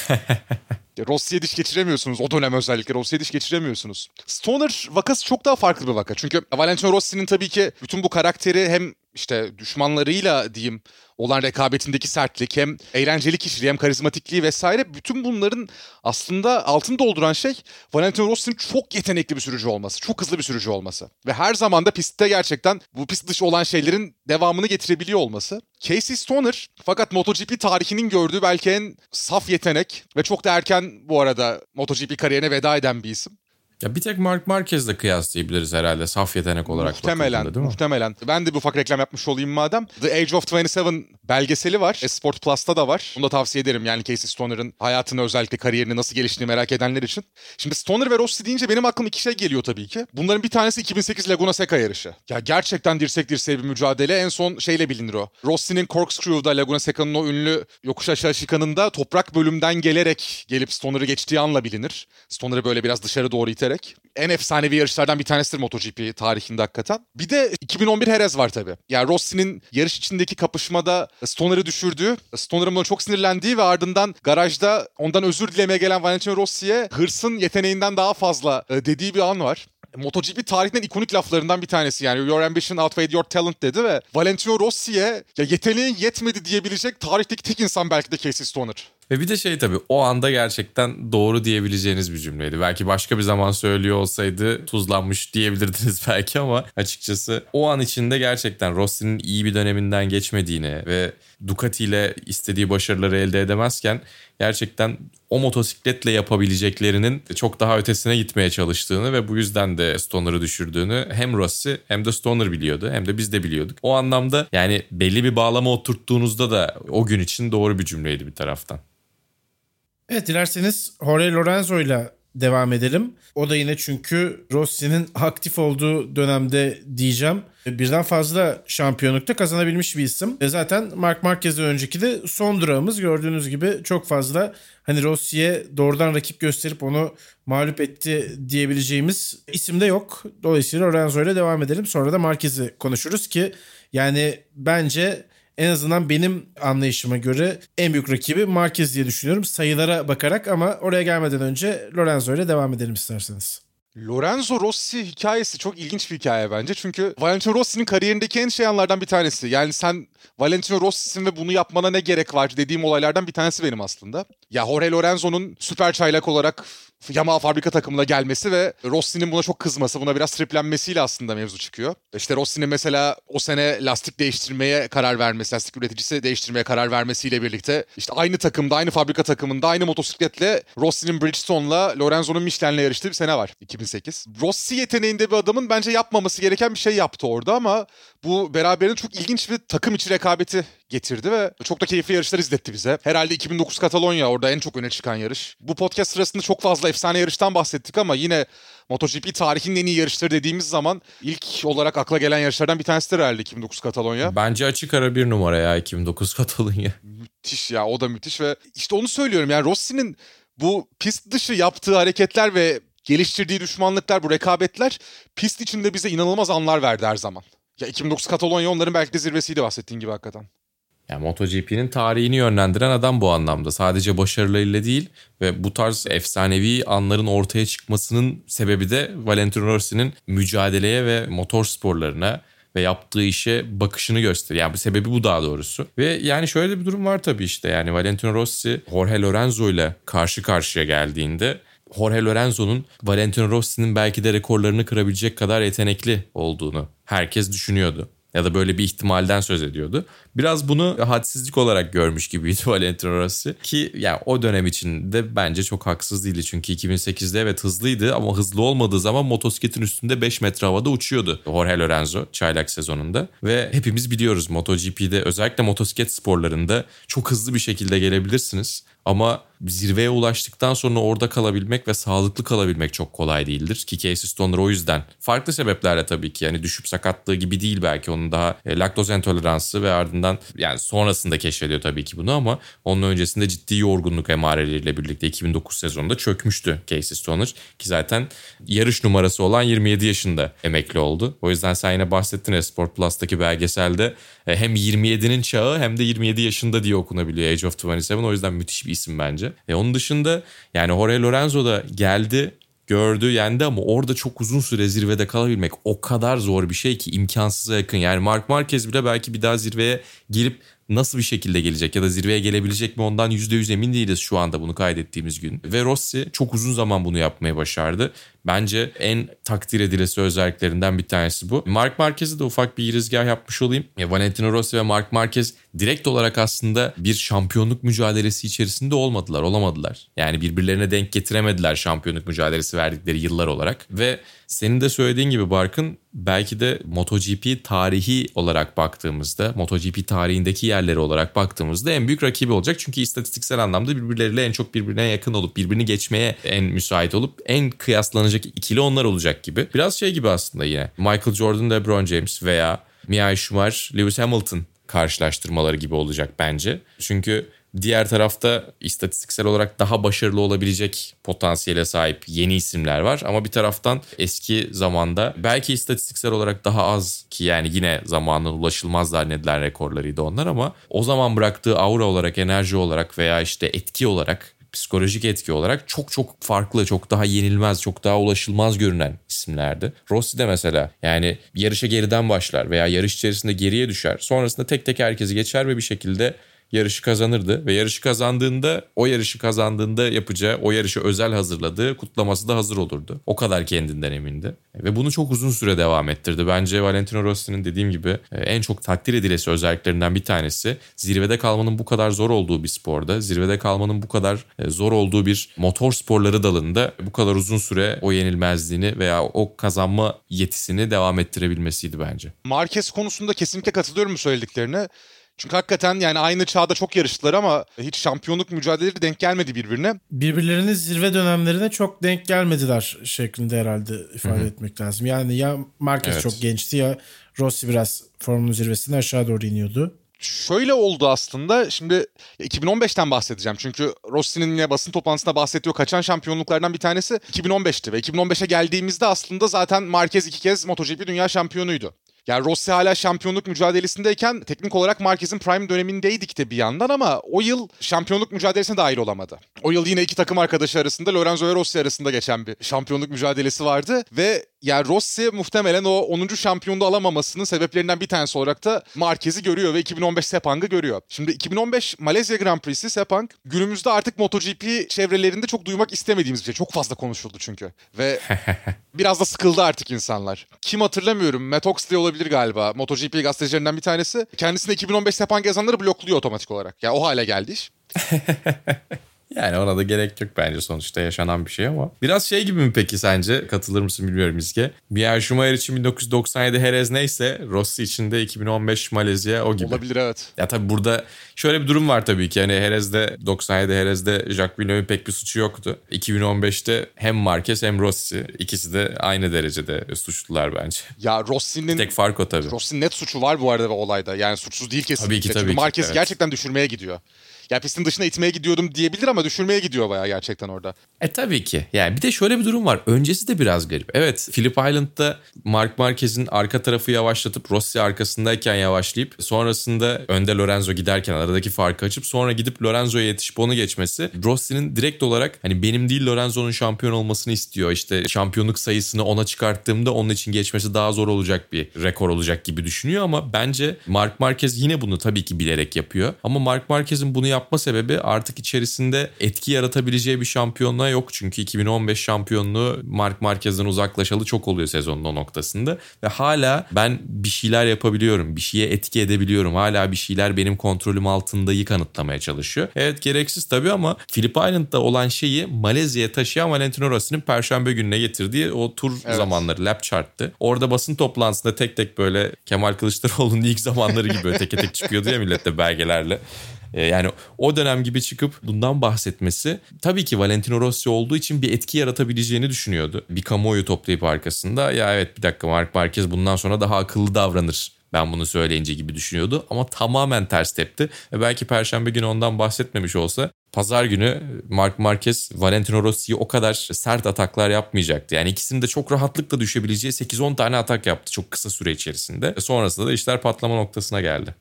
Rossi'ye diş geçiremiyorsunuz. O dönem özellikle Rossi'ye diş geçiremiyorsunuz. Stoner vakası çok daha farklı bir vaka. Çünkü Valentino Rossi'nin tabii ki bütün bu karakteri hem işte düşmanlarıyla diyeyim olan rekabetindeki sertlik hem eğlenceli kişiliği hem karizmatikliği vesaire bütün bunların aslında altını dolduran şey Valentino Rossi'nin çok yetenekli bir sürücü olması. Çok hızlı bir sürücü olması. Ve her zaman da pistte gerçekten bu pist dışı olan şeylerin devamını getirebiliyor olması. Casey Stoner fakat MotoGP tarihinin gördüğü belki en saf yetenek ve çok da erken bu arada MotoGP kariyerine veda eden bir isim. Ya bir tek Mark Marquez'le kıyaslayabiliriz herhalde saf yetenek olarak Muhtemelen, değil mi? muhtemelen. Ben de bir ufak reklam yapmış olayım madem. The Age of 27 belgeseli var. Esport Plus'ta da var. Bunu da tavsiye ederim. Yani Casey Stoner'ın hayatını özellikle kariyerini nasıl geliştiğini merak edenler için. Şimdi Stoner ve Rossi deyince benim aklıma iki şey geliyor tabii ki. Bunların bir tanesi 2008 Laguna Seca yarışı. Ya gerçekten dirsek dirseğe bir mücadele. En son şeyle bilinir o. Rossi'nin Corkscrew'da Laguna Seca'nın o ünlü yokuş aşağı şikanında toprak bölümden gelerek gelip Stoner'ı geçtiği anla bilinir. Stoner'ı böyle biraz dışarı doğru iterek. En efsanevi yarışlardan bir tanesidir MotoGP tarihinde hakikaten. Bir de 2011 Jerez var tabii. Yani Rossi'nin yarış içindeki kapışmada Stoner'ı düşürdüğü, Stoner'ın buna çok sinirlendiği ve ardından garajda ondan özür dilemeye gelen Valentino Rossi'ye hırsın yeteneğinden daha fazla e, dediği bir an var. MotoGP tarihinden ikonik laflarından bir tanesi yani your ambition outweighed your talent dedi ve Valentino Rossi'ye ya yeteneğin yetmedi diyebilecek tarihteki tek insan belki de Casey Stoner. Ve bir de şey tabii o anda gerçekten doğru diyebileceğiniz bir cümleydi. Belki başka bir zaman söylüyor olsaydı tuzlanmış diyebilirdiniz belki ama açıkçası o an içinde gerçekten Rossi'nin iyi bir döneminden geçmediğini ve Ducati ile istediği başarıları elde edemezken gerçekten o motosikletle yapabileceklerinin çok daha ötesine gitmeye çalıştığını ve bu yüzden de Stoner'ı düşürdüğünü hem Rossi hem de Stoner biliyordu hem de biz de biliyorduk. O anlamda yani belli bir bağlama oturttuğunuzda da o gün için doğru bir cümleydi bir taraftan. Evet dilerseniz Jorge Lorenzo ile devam edelim. O da yine çünkü Rossi'nin aktif olduğu dönemde diyeceğim. Birden fazla şampiyonlukta kazanabilmiş bir isim. E zaten Mark Marquez'den önceki de son durağımız gördüğünüz gibi çok fazla hani Rossi'ye doğrudan rakip gösterip onu mağlup etti diyebileceğimiz isim de yok. Dolayısıyla Lorenzo ile devam edelim. Sonra da Marquez'i konuşuruz ki yani bence en azından benim anlayışıma göre en büyük rakibi Marquez diye düşünüyorum sayılara bakarak ama oraya gelmeden önce Lorenzo ile devam edelim isterseniz. Lorenzo Rossi hikayesi çok ilginç bir hikaye bence. Çünkü Valentino Rossi'nin kariyerindeki en şey anlardan bir tanesi. Yani sen Valentino Rossi'sin ve bunu yapmana ne gerek var dediğim olaylardan bir tanesi benim aslında. Ya Jorge Lorenzo'nun süper çaylak olarak Yamaha fabrika takımına gelmesi ve Rossi'nin buna çok kızması, buna biraz triplenmesiyle aslında mevzu çıkıyor. İşte Rossi'nin mesela o sene lastik değiştirmeye karar vermesi, lastik üreticisi değiştirmeye karar vermesiyle birlikte işte aynı takımda, aynı fabrika takımında, aynı motosikletle Rossi'nin Bridgestone'la Lorenzo'nun Michelin'le yarıştığı bir sene var 2008. Rossi yeteneğinde bir adamın bence yapmaması gereken bir şey yaptı orada ama bu beraberinde çok ilginç bir takım içi rekabeti getirdi ve çok da keyifli yarışlar izletti bize. Herhalde 2009 Katalonya orada en çok öne çıkan yarış. Bu podcast sırasında çok fazla efsane yarıştan bahsettik ama yine MotoGP tarihinin en iyi yarışları dediğimiz zaman ilk olarak akla gelen yarışlardan bir tanesidir herhalde 2009 Katalonya. Bence açık ara bir numara ya 2009 Katalonya. Müthiş ya o da müthiş ve işte onu söylüyorum yani Rossi'nin bu pist dışı yaptığı hareketler ve geliştirdiği düşmanlıklar, bu rekabetler pist içinde bize inanılmaz anlar verdi her zaman. Ya 2009 Katalonya onların belki de zirvesiydi bahsettiğin gibi hakikaten. Yani MotoGP'nin tarihini yönlendiren adam bu anlamda. Sadece başarılarıyla değil ve bu tarz efsanevi anların ortaya çıkmasının sebebi de Valentino Rossi'nin mücadeleye ve motor sporlarına ve yaptığı işe bakışını gösteriyor. Yani bu sebebi bu daha doğrusu. Ve yani şöyle bir durum var tabii işte yani Valentino Rossi Jorge Lorenzo ile karşı karşıya geldiğinde Jorge Lorenzo'nun Valentino Rossi'nin belki de rekorlarını kırabilecek kadar yetenekli olduğunu herkes düşünüyordu ya da böyle bir ihtimalden söz ediyordu. Biraz bunu hadsizlik olarak görmüş gibiydi Valentino Rossi ki yani o dönem içinde bence çok haksız değildi. Çünkü 2008'de evet hızlıydı ama hızlı olmadığı zaman motosikletin üstünde 5 metre havada uçuyordu Jorge Lorenzo çaylak sezonunda. Ve hepimiz biliyoruz MotoGP'de özellikle motosiklet sporlarında çok hızlı bir şekilde gelebilirsiniz. Ama zirveye ulaştıktan sonra orada kalabilmek ve sağlıklı kalabilmek çok kolay değildir. Ki Casey Stoner o yüzden. Farklı sebeplerle tabii ki. Yani düşüp sakatlığı gibi değil belki. Onun daha e, laktoz intoleransı ve ardından yani sonrasında keşfediyor tabii ki bunu ama onun öncesinde ciddi yorgunluk emareleriyle birlikte 2009 sezonunda çökmüştü Casey Stoner. Ki zaten yarış numarası olan 27 yaşında emekli oldu. O yüzden sen yine bahsettin Esport Plus'taki belgeselde e, hem 27'nin çağı hem de 27 yaşında diye okunabiliyor Age of 27. O yüzden müthiş bir isim bence. E onun dışında yani Jorge Lorenzo da geldi gördü yendi ama orada çok uzun süre zirvede kalabilmek o kadar zor bir şey ki imkansıza yakın. Yani Mark Marquez bile belki bir daha zirveye girip nasıl bir şekilde gelecek ya da zirveye gelebilecek mi ondan %100 emin değiliz şu anda bunu kaydettiğimiz gün. Ve Rossi çok uzun zaman bunu yapmaya başardı. Bence en takdir edilesi özelliklerinden bir tanesi bu. Mark Marquez'e de ufak bir girizgah yapmış olayım. Ya Valentino Rossi ve Mark Marquez direkt olarak aslında bir şampiyonluk mücadelesi içerisinde olmadılar, olamadılar. Yani birbirlerine denk getiremediler şampiyonluk mücadelesi verdikleri yıllar olarak. Ve senin de söylediğin gibi Barkın belki de MotoGP tarihi olarak baktığımızda, MotoGP tarihindeki yerleri olarak baktığımızda en büyük rakibi olacak. Çünkü istatistiksel anlamda birbirleriyle en çok birbirine yakın olup birbirini geçmeye en müsait olup en kıyaslanacak ikili onlar olacak gibi. Biraz şey gibi aslında yine. Michael Jordan, LeBron James veya Michael Schumacher, Lewis Hamilton karşılaştırmaları gibi olacak bence. Çünkü Diğer tarafta istatistiksel olarak daha başarılı olabilecek potansiyele sahip yeni isimler var. Ama bir taraftan eski zamanda belki istatistiksel olarak daha az ki yani yine zamanın ulaşılmaz zannedilen rekorlarıydı onlar ama o zaman bıraktığı aura olarak, enerji olarak veya işte etki olarak psikolojik etki olarak çok çok farklı, çok daha yenilmez, çok daha ulaşılmaz görünen isimlerdi. Rossi de mesela yani yarışa geriden başlar veya yarış içerisinde geriye düşer. Sonrasında tek tek herkesi geçer ve bir şekilde yarışı kazanırdı ve yarışı kazandığında o yarışı kazandığında yapacağı o yarışı özel hazırladığı kutlaması da hazır olurdu. O kadar kendinden emindi. Ve bunu çok uzun süre devam ettirdi. Bence Valentino Rossi'nin dediğim gibi e, en çok takdir edilesi özelliklerinden bir tanesi zirvede kalmanın bu kadar zor olduğu bir sporda, zirvede kalmanın bu kadar e, zor olduğu bir motor sporları dalında bu kadar uzun süre o yenilmezliğini veya o kazanma yetisini devam ettirebilmesiydi bence. Marquez konusunda kesinlikle katılıyorum bu söylediklerine. Çünkü hakikaten yani aynı çağda çok yarıştılar ama hiç şampiyonluk mücadeleleri denk gelmedi birbirine. Birbirlerinin zirve dönemlerine çok denk gelmediler şeklinde herhalde ifade Hı-hı. etmek lazım. Yani ya Marquez evet. çok gençti ya Rossi biraz formunun zirvesinde aşağı doğru iniyordu. Şöyle oldu aslında. Şimdi 2015'ten bahsedeceğim. Çünkü Rossi'nin yine basın toplantısında bahsettiği kaçan şampiyonluklardan bir tanesi 2015'ti. Ve 2015'e geldiğimizde aslında zaten Marquez iki kez MotoGP dünya şampiyonuydu. Yani Rossi hala şampiyonluk mücadelesindeyken teknik olarak Marquez'in prime dönemindeydik de bir yandan ama o yıl şampiyonluk mücadelesine dahil olamadı. O yıl yine iki takım arkadaşı arasında Lorenzo ve Rossi arasında geçen bir şampiyonluk mücadelesi vardı ve yani Rossi muhtemelen o 10. şampiyonluğu alamamasının sebeplerinden bir tanesi olarak da Marquez'i görüyor ve 2015 Sepang'ı görüyor. Şimdi 2015 Malezya Grand Prix'si Sepang günümüzde artık MotoGP çevrelerinde çok duymak istemediğimiz bir şey. Çok fazla konuşuldu çünkü. Ve biraz da sıkıldı artık insanlar. Kim hatırlamıyorum. Matt Oxley olabilir galiba. MotoGP gazetecilerinden bir tanesi. Kendisine 2015 Sepang yazanları blokluyor otomatik olarak. Ya yani o hale geldi iş. Yani ona da gerek yok bence sonuçta yaşanan bir şey ama. Biraz şey gibi mi peki sence? Katılır mısın bilmiyorum İzge. Michael Schumacher için 1997 Jerez neyse Rossi için de 2015 Malezya o gibi. Olabilir evet. Ya tabii burada şöyle bir durum var tabii ki. Hani Jerez'de 97 Jerez'de Jacques Villeneuve'in pek bir suçu yoktu. 2015'te hem Marquez hem Rossi ikisi de aynı derecede suçlular bence. Ya Rossi'nin... Tek fark o tabii. Rossi'nin net suçu var bu arada olayda. Yani suçsuz değil kesinlikle. Tabii ki tabii Çünkü Marquez evet. gerçekten düşürmeye gidiyor. Ya pistin dışına itmeye gidiyordum diyebilir ama düşürmeye gidiyor bayağı gerçekten orada. E tabii ki. Yani bir de şöyle bir durum var. Öncesi de biraz garip. Evet Philip Island'da Mark Marquez'in arka tarafı yavaşlatıp Rossi arkasındayken yavaşlayıp sonrasında önde Lorenzo giderken aradaki farkı açıp sonra gidip Lorenzo'ya yetişip onu geçmesi Rossi'nin direkt olarak hani benim değil Lorenzo'nun şampiyon olmasını istiyor. İşte şampiyonluk sayısını ona çıkarttığımda onun için geçmesi daha zor olacak bir rekor olacak gibi düşünüyor ama bence Mark Marquez yine bunu tabii ki bilerek yapıyor. Ama Mark Marquez'in bunu yapma sebebi artık içerisinde etki yaratabileceği bir şampiyonluğa yok. Çünkü 2015 şampiyonluğu Mark Marquez'den uzaklaşalı çok oluyor sezonun o noktasında. Ve hala ben bir şeyler yapabiliyorum. Bir şeye etki edebiliyorum. Hala bir şeyler benim kontrolüm altındayı kanıtlamaya çalışıyor. Evet gereksiz tabii ama Philip Island'da olan şeyi Malezya'ya taşıyan Valentino Rossi'nin perşembe gününe getirdiği o tur evet. zamanları lap charttı. Orada basın toplantısında tek tek böyle Kemal Kılıçdaroğlu'nun ilk zamanları gibi böyle tek tek çıkıyordu ya millette belgelerle. Ee, yani o dönem gibi çıkıp bundan bahsetmesi tabii ki Valentino Rossi olduğu için bir etki yaratabileceğini düşünüyordu. Bir kamuoyu toplayıp arkasında ya evet bir dakika Mark Marquez bundan sonra daha akıllı davranır ben bunu söyleyince gibi düşünüyordu ama tamamen ters tepti. Ve belki perşembe günü ondan bahsetmemiş olsa pazar günü Mark Marquez Valentino Rossi'yi o kadar sert ataklar yapmayacaktı. Yani ikisinin de çok rahatlıkla düşebileceği 8-10 tane atak yaptı çok kısa süre içerisinde. Sonrasında da işler patlama noktasına geldi.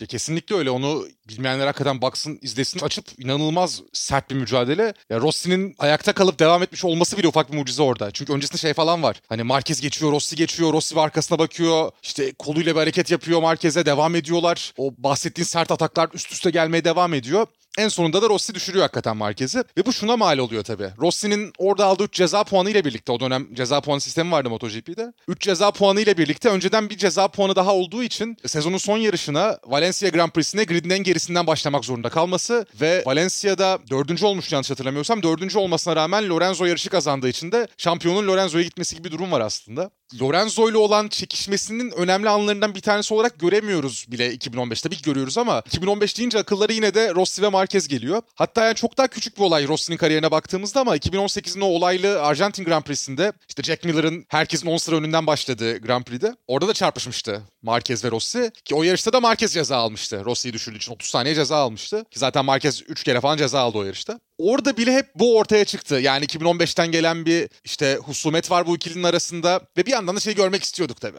Ya kesinlikle öyle. Onu bilmeyenler hakikaten baksın, izlesin. Açıp inanılmaz sert bir mücadele. Ya Rossi'nin ayakta kalıp devam etmiş olması bile ufak bir mucize orada. Çünkü öncesinde şey falan var. Hani Marquez geçiyor, Rossi geçiyor, Rossi arkasına bakıyor. İşte koluyla bir hareket yapıyor Marquez'e devam ediyorlar. O bahsettiğin sert ataklar üst üste gelmeye devam ediyor. En sonunda da Rossi düşürüyor hakikaten Marquez'i. Ve bu şuna mal oluyor tabii. Rossi'nin orada aldığı 3 ceza puanı ile birlikte o dönem ceza puan sistemi vardı MotoGP'de. 3 ceza puanı ile birlikte önceden bir ceza puanı daha olduğu için sezonun son yarışına Valencia Grand Prix'sine gridin en gerisinden başlamak zorunda kalması ve Valencia'da dördüncü olmuş yanlış hatırlamıyorsam. Dördüncü olmasına rağmen Lorenzo yarışı kazandığı için de şampiyonun Lorenzo'ya gitmesi gibi bir durum var aslında. Lorenzo ile olan çekişmesinin önemli anlarından bir tanesi olarak göremiyoruz bile 2015. Tabii ki görüyoruz ama 2015 deyince akılları yine de Rossi ve Marquez geliyor. Hatta yani çok daha küçük bir olay Rossi'nin kariyerine baktığımızda ama 2018'in o olaylı Arjantin Grand Prix'sinde işte Jack Miller'ın herkesin 10 sıra önünden başladığı Grand Prix'de. Orada da çarpışmıştı Marquez ve Rossi. Ki o yarışta da Marquez ceza almıştı. Rossi'yi düşürdüğü için 30 saniye ceza almıştı. Ki zaten Marquez 3 kere falan ceza aldı o yarışta. Orada bile hep bu ortaya çıktı. Yani 2015'ten gelen bir işte husumet var bu ikilinin arasında ve bir yandan da şey görmek istiyorduk tabii.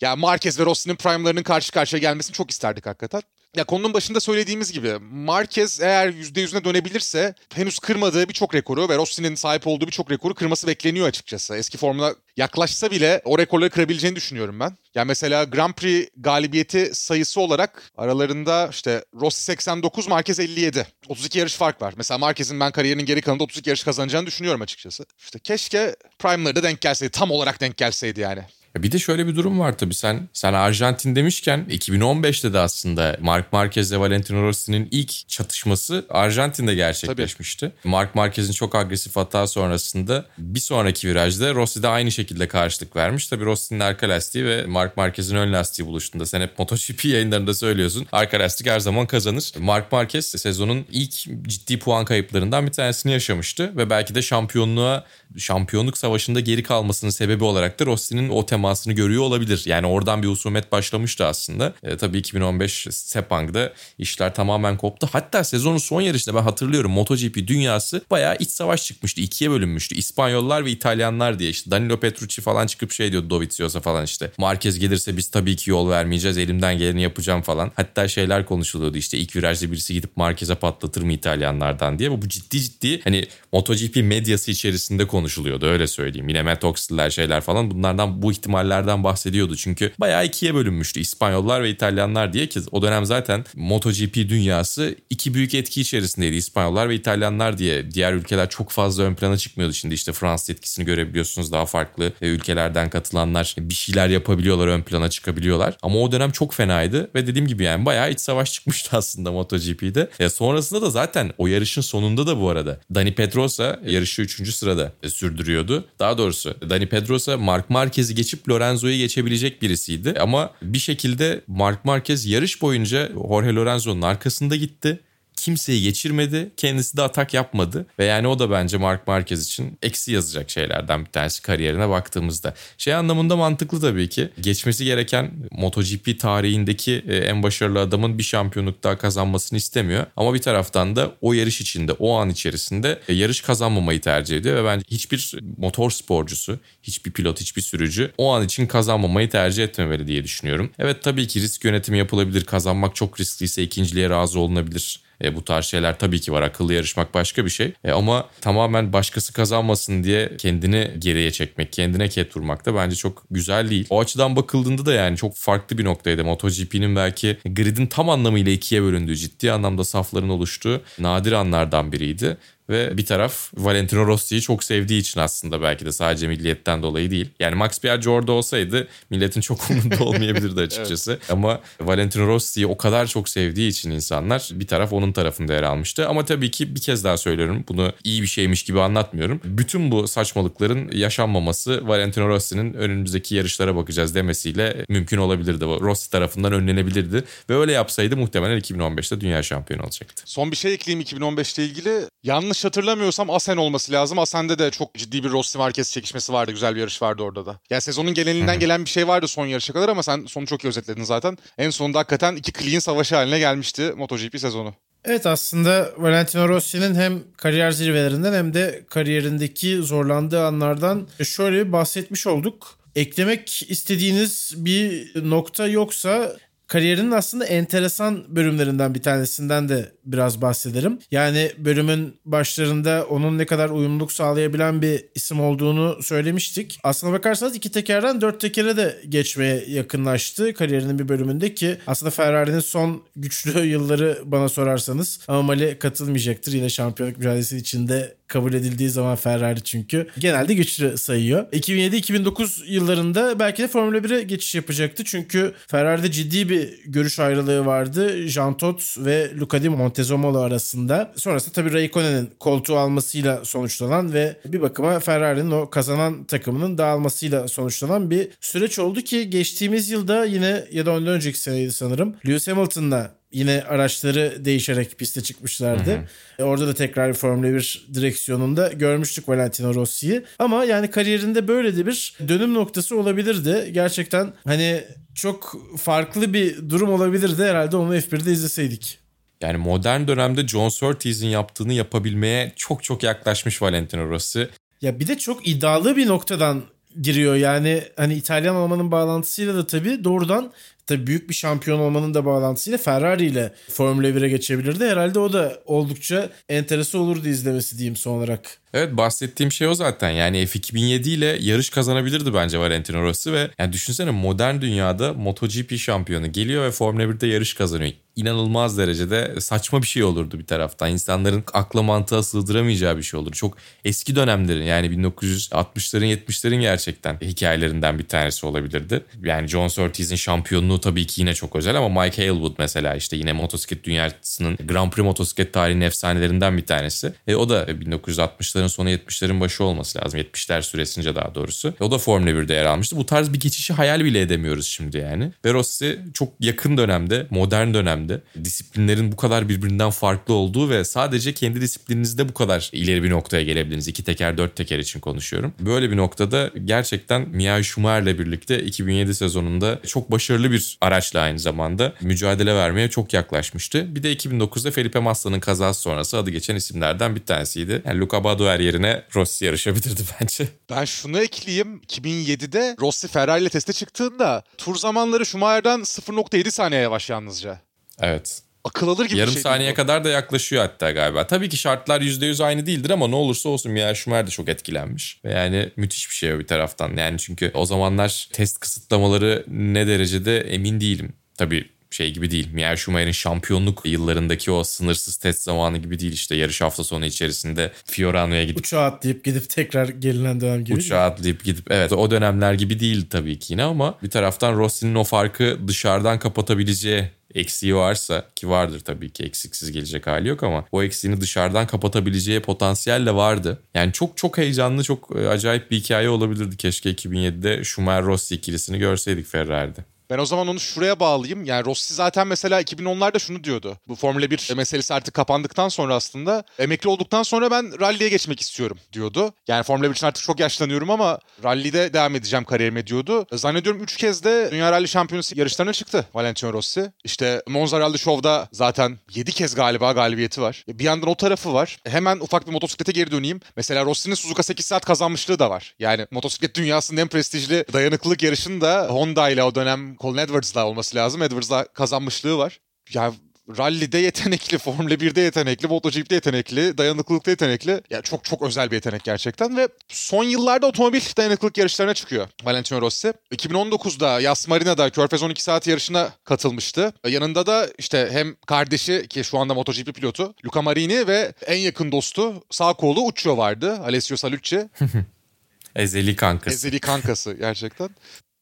Ya Marquez ve Rossi'nin prime'larının karşı karşıya gelmesini çok isterdik hakikaten. Ya konunun başında söylediğimiz gibi Marquez eğer %100'üne dönebilirse henüz kırmadığı birçok rekoru ve Rossi'nin sahip olduğu birçok rekoru kırması bekleniyor açıkçası. Eski formuna yaklaşsa bile o rekorları kırabileceğini düşünüyorum ben. Yani mesela Grand Prix galibiyeti sayısı olarak aralarında işte Rossi 89, Marquez 57. 32 yarış fark var. Mesela Marquez'in ben kariyerinin geri kalanında 32 yarış kazanacağını düşünüyorum açıkçası. İşte keşke Prime'ları da denk gelseydi. Tam olarak denk gelseydi yani. Bir de şöyle bir durum var tabii sen sen Arjantin demişken 2015'te de aslında Mark Marquez ile Valentino Rossi'nin ilk çatışması Arjantin'de gerçekleşmişti. Tabii. Mark Marquez'in çok agresif hata sonrasında bir sonraki virajda Rossi de aynı şekilde karşılık vermiş. Tabii Rossi'nin arka lastiği ve Mark Marquez'in ön lastiği buluştuğunda sen hep MotoGP yayınlarında söylüyorsun. Arka lastik her zaman kazanır. Mark Marquez sezonun ilk ciddi puan kayıplarından bir tanesini yaşamıştı ve belki de şampiyonluğa şampiyonluk savaşında geri kalmasının sebebi olarak da Rossi'nin o temasını görüyor olabilir. Yani oradan bir husumet başlamıştı aslında. E, tabii 2015 Sepang'da işler tamamen koptu. Hatta sezonun son yarışında ben hatırlıyorum MotoGP dünyası bayağı iç savaş çıkmıştı. ikiye bölünmüştü. İspanyollar ve İtalyanlar diye işte Danilo Petrucci falan çıkıp şey diyordu Dovizioso falan işte. Marquez gelirse biz tabii ki yol vermeyeceğiz. Elimden geleni yapacağım falan. Hatta şeyler konuşuluyordu işte ilk virajda birisi gidip Marquez'e patlatır mı İtalyanlardan diye. Bu ciddi ciddi hani MotoGP medyası içerisinde konuşuluyordu öyle söyleyeyim. Yine Matt Oxley'ler şeyler falan bunlardan bu ihtimallerden bahsediyordu. Çünkü bayağı ikiye bölünmüştü İspanyollar ve İtalyanlar diye ki o dönem zaten MotoGP dünyası iki büyük etki içerisindeydi İspanyollar ve İtalyanlar diye. Diğer ülkeler çok fazla ön plana çıkmıyordu. Şimdi işte Fransız etkisini görebiliyorsunuz daha farklı ülkelerden katılanlar bir şeyler yapabiliyorlar ön plana çıkabiliyorlar. Ama o dönem çok fenaydı ve dediğim gibi yani bayağı iç savaş çıkmıştı aslında MotoGP'de. E sonrasında da zaten o yarışın sonunda da bu arada Dani Pedrosa yarışı 3. sırada sürdürüyordu. Daha doğrusu Dani Pedrosa Mark Marquez'i geçip Lorenzo'yu geçebilecek birisiydi. Ama bir şekilde Mark Marquez yarış boyunca Jorge Lorenzo'nun arkasında gitti kimseyi geçirmedi. Kendisi de atak yapmadı. Ve yani o da bence Mark Marquez için eksi yazacak şeylerden bir tanesi kariyerine baktığımızda. Şey anlamında mantıklı tabii ki. Geçmesi gereken MotoGP tarihindeki e, en başarılı adamın bir şampiyonluk daha kazanmasını istemiyor. Ama bir taraftan da o yarış içinde, o an içerisinde e, yarış kazanmamayı tercih ediyor. Ve bence hiçbir motor sporcusu, hiçbir pilot, hiçbir sürücü o an için kazanmamayı tercih etmemeli diye düşünüyorum. Evet tabii ki risk yönetimi yapılabilir. Kazanmak çok riskliyse ikinciliğe razı olunabilir. E, bu tarz şeyler tabii ki var. Akıllı yarışmak başka bir şey. E, ama tamamen başkası kazanmasın diye kendini geriye çekmek, kendine ket vurmak da bence çok güzel değil. O açıdan bakıldığında da yani çok farklı bir noktaydı. MotoGP'nin belki gridin tam anlamıyla ikiye bölündüğü, ciddi anlamda safların oluştuğu nadir anlardan biriydi. Ve bir taraf Valentino Rossi'yi çok sevdiği için aslında belki de sadece milliyetten dolayı değil. Yani Max Piaggi orada olsaydı milletin çok umurunda olmayabilirdi açıkçası. evet. Ama Valentino Rossi'yi o kadar çok sevdiği için insanlar bir taraf onun tarafında yer almıştı. Ama tabii ki bir kez daha söylüyorum bunu iyi bir şeymiş gibi anlatmıyorum. Bütün bu saçmalıkların yaşanmaması Valentino Rossi'nin önümüzdeki yarışlara bakacağız demesiyle mümkün olabilirdi. Rossi tarafından önlenebilirdi. Ve öyle yapsaydı muhtemelen 2015'te dünya şampiyonu olacaktı. Son bir şey ekleyeyim 2015 ile ilgili. Yanlış yanlış hatırlamıyorsam Asen olması lazım. Asen'de de çok ciddi bir Rossi Marquez çekişmesi vardı. Güzel bir yarış vardı orada da. Yani sezonun genelinden gelen bir şey vardı son yarışa kadar ama sen sonu çok iyi özetledin zaten. En sonunda hakikaten iki clean savaşı haline gelmişti MotoGP sezonu. Evet aslında Valentino Rossi'nin hem kariyer zirvelerinden hem de kariyerindeki zorlandığı anlardan şöyle bahsetmiş olduk. Eklemek istediğiniz bir nokta yoksa kariyerinin aslında enteresan bölümlerinden bir tanesinden de biraz bahsederim. Yani bölümün başlarında onun ne kadar uyumluluk sağlayabilen bir isim olduğunu söylemiştik. Aslına bakarsanız iki tekerden dört tekere de geçmeye yakınlaştı kariyerinin bir bölümünde ki aslında Ferrari'nin son güçlü yılları bana sorarsanız ama Mali katılmayacaktır. Yine şampiyonluk mücadelesi içinde kabul edildiği zaman Ferrari çünkü genelde güçlü sayıyor. 2007-2009 yıllarında belki de Formula 1'e geçiş yapacaktı. Çünkü Ferrari'de ciddi bir görüş ayrılığı vardı. Jean Todt ve Luca Di Montezemolo arasında. Sonrasında tabii Raikkonen'in koltuğu almasıyla sonuçlanan ve bir bakıma Ferrari'nin o kazanan takımının dağılmasıyla sonuçlanan bir süreç oldu ki geçtiğimiz yılda yine ya da ondan önceki seneydi sanırım Lewis Hamilton'la yine araçları değişerek piste çıkmışlardı. Hı hı. Orada da tekrar bir Formula 1 direksiyonunda görmüştük Valentino Rossi'yi. Ama yani kariyerinde böyle de bir dönüm noktası olabilirdi. Gerçekten hani çok farklı bir durum olabilirdi herhalde onu F1'de izleseydik. Yani modern dönemde John Surtees'in yaptığını yapabilmeye çok çok yaklaşmış Valentino Rossi. Ya bir de çok iddialı bir noktadan giriyor. Yani hani İtalyan olmanın bağlantısıyla da tabii doğrudan tabii büyük bir şampiyon olmanın da bağlantısıyla Ferrari ile Formula 1'e geçebilirdi. Herhalde o da oldukça enteresan olurdu izlemesi diyeyim son olarak. Evet bahsettiğim şey o zaten. Yani F2007 ile yarış kazanabilirdi bence Valentino Rossi ve yani düşünsene modern dünyada MotoGP şampiyonu geliyor ve Formula 1'de yarış kazanıyor. İnanılmaz derecede saçma bir şey olurdu bir taraftan. İnsanların akla mantığa sığdıramayacağı bir şey olur. Çok eski dönemlerin yani 1960'ların 70'lerin gerçekten hikayelerinden bir tanesi olabilirdi. Yani John Surtees'in şampiyonluğu tabii ki yine çok özel ama Mike Hailwood mesela işte yine motosiklet dünyasının Grand Prix motosiklet tarihinin efsanelerinden bir tanesi. E, o da 1960'ların 60'ların sonu 70'lerin başı olması lazım. 70'ler süresince daha doğrusu. O da Formula 1'de yer almıştı. Bu tarz bir geçişi hayal bile edemiyoruz şimdi yani. Ve Rossi çok yakın dönemde, modern dönemde disiplinlerin bu kadar birbirinden farklı olduğu ve sadece kendi disiplininizde bu kadar ileri bir noktaya gelebildiğiniz. iki teker, dört teker için konuşuyorum. Böyle bir noktada gerçekten Mia Schumacher'le birlikte 2007 sezonunda çok başarılı bir araçla aynı zamanda mücadele vermeye çok yaklaşmıştı. Bir de 2009'da Felipe Massa'nın kazası sonrası adı geçen isimlerden bir tanesiydi. Yani Luca Badoer yerine Rossi yarışabilirdi bence. Ben şunu ekleyeyim. 2007'de Rossi Ferrari ile teste çıktığında tur zamanları Schumacher'dan 0.7 saniye yavaş yalnızca. Evet. Akıl alır gibi Yarım bir şey. saniye kadar da yaklaşıyor hatta galiba. Tabii ki şartlar %100 aynı değildir ama ne olursa olsun Mia Schumacher de çok etkilenmiş. Ve yani müthiş bir şey o bir taraftan. Yani çünkü o zamanlar test kısıtlamaları ne derecede emin değilim. Tabii şey gibi değil. Michael Schumacher'in şampiyonluk yıllarındaki o sınırsız test zamanı gibi değil işte yarış hafta sonu içerisinde Fiorano'ya gidip uçağa atlayıp gidip tekrar gelinen dönem gibi. Uçağa atlayıp gidip evet o dönemler gibi değil tabii ki yine ama bir taraftan Rossi'nin o farkı dışarıdan kapatabileceği eksiği varsa ki vardır tabii ki eksiksiz gelecek hali yok ama o eksiğini dışarıdan kapatabileceği potansiyel de vardı. Yani çok çok heyecanlı çok e, acayip bir hikaye olabilirdi keşke 2007'de Schumacher Rossi ikilisini görseydik Ferrari'de. Ben o zaman onu şuraya bağlayayım. Yani Rossi zaten mesela 2010'larda şunu diyordu. Bu Formula 1 meselesi artık kapandıktan sonra aslında emekli olduktan sonra ben rally'e geçmek istiyorum diyordu. Yani Formula 1 için artık çok yaşlanıyorum ama rally'de devam edeceğim kariyerime diyordu. Zannediyorum 3 kez de Dünya Rally Şampiyonası yarışlarına çıktı Valentino Rossi. İşte Monza Rally Show'da zaten 7 kez galiba galibiyeti var. Bir yandan o tarafı var. Hemen ufak bir motosiklete geri döneyim. Mesela Rossi'nin Suzuka 8 saat kazanmışlığı da var. Yani motosiklet dünyasının en prestijli dayanıklılık yarışını da Honda ile o dönem Colin Edwards'la olması lazım. Edwards'la kazanmışlığı var. Ya rally'de yetenekli, Formula 1'de yetenekli, MotoGP'de yetenekli, dayanıklılıkta yetenekli. Ya çok çok özel bir yetenek gerçekten ve son yıllarda otomobil dayanıklılık yarışlarına çıkıyor Valentino Rossi. 2019'da Yas Marina'da Körfez 12 saat yarışına katılmıştı. Yanında da işte hem kardeşi ki şu anda MotoGP pilotu Luca Marini ve en yakın dostu sağ kolu Uccio vardı. Alessio Salucci. Ezeli kankası. Ezeli kankası gerçekten.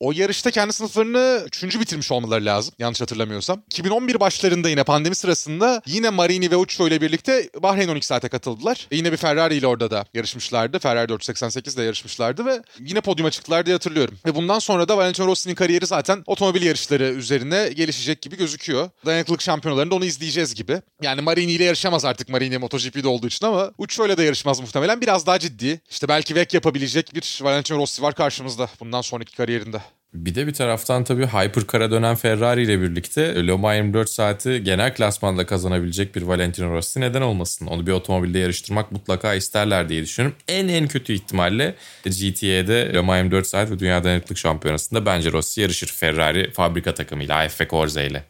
O yarışta kendi sınıflarını üçüncü bitirmiş olmaları lazım yanlış hatırlamıyorsam. 2011 başlarında yine pandemi sırasında yine Marini ve Uccio ile birlikte Bahreyn 12 saate katıldılar. E yine bir Ferrari ile orada da yarışmışlardı. Ferrari 488 ile yarışmışlardı ve yine podyuma çıktılar diye hatırlıyorum. Ve bundan sonra da Valentino Rossi'nin kariyeri zaten otomobil yarışları üzerine gelişecek gibi gözüküyor. Dayanıklılık şampiyonalarında onu izleyeceğiz gibi. Yani Marini ile yarışamaz artık Marini MotoGP'de olduğu için ama Uccio ile de yarışmaz muhtemelen. Biraz daha ciddi. İşte belki VEC yapabilecek bir Valentino Rossi var karşımızda bundan sonraki kariyerinde. Bir de bir taraftan tabii Hypercar'a dönen Ferrari ile birlikte Le Mans 24 saati genel klasmanda kazanabilecek bir Valentino Rossi neden olmasın? Onu bir otomobilde yarıştırmak mutlaka isterler diye düşünüyorum. En en kötü ihtimalle GTA'de Le Mans 24 saat ve Dünya Dayanıklık Şampiyonası'nda bence Rossi yarışır Ferrari fabrika takımıyla AF Corsa ile.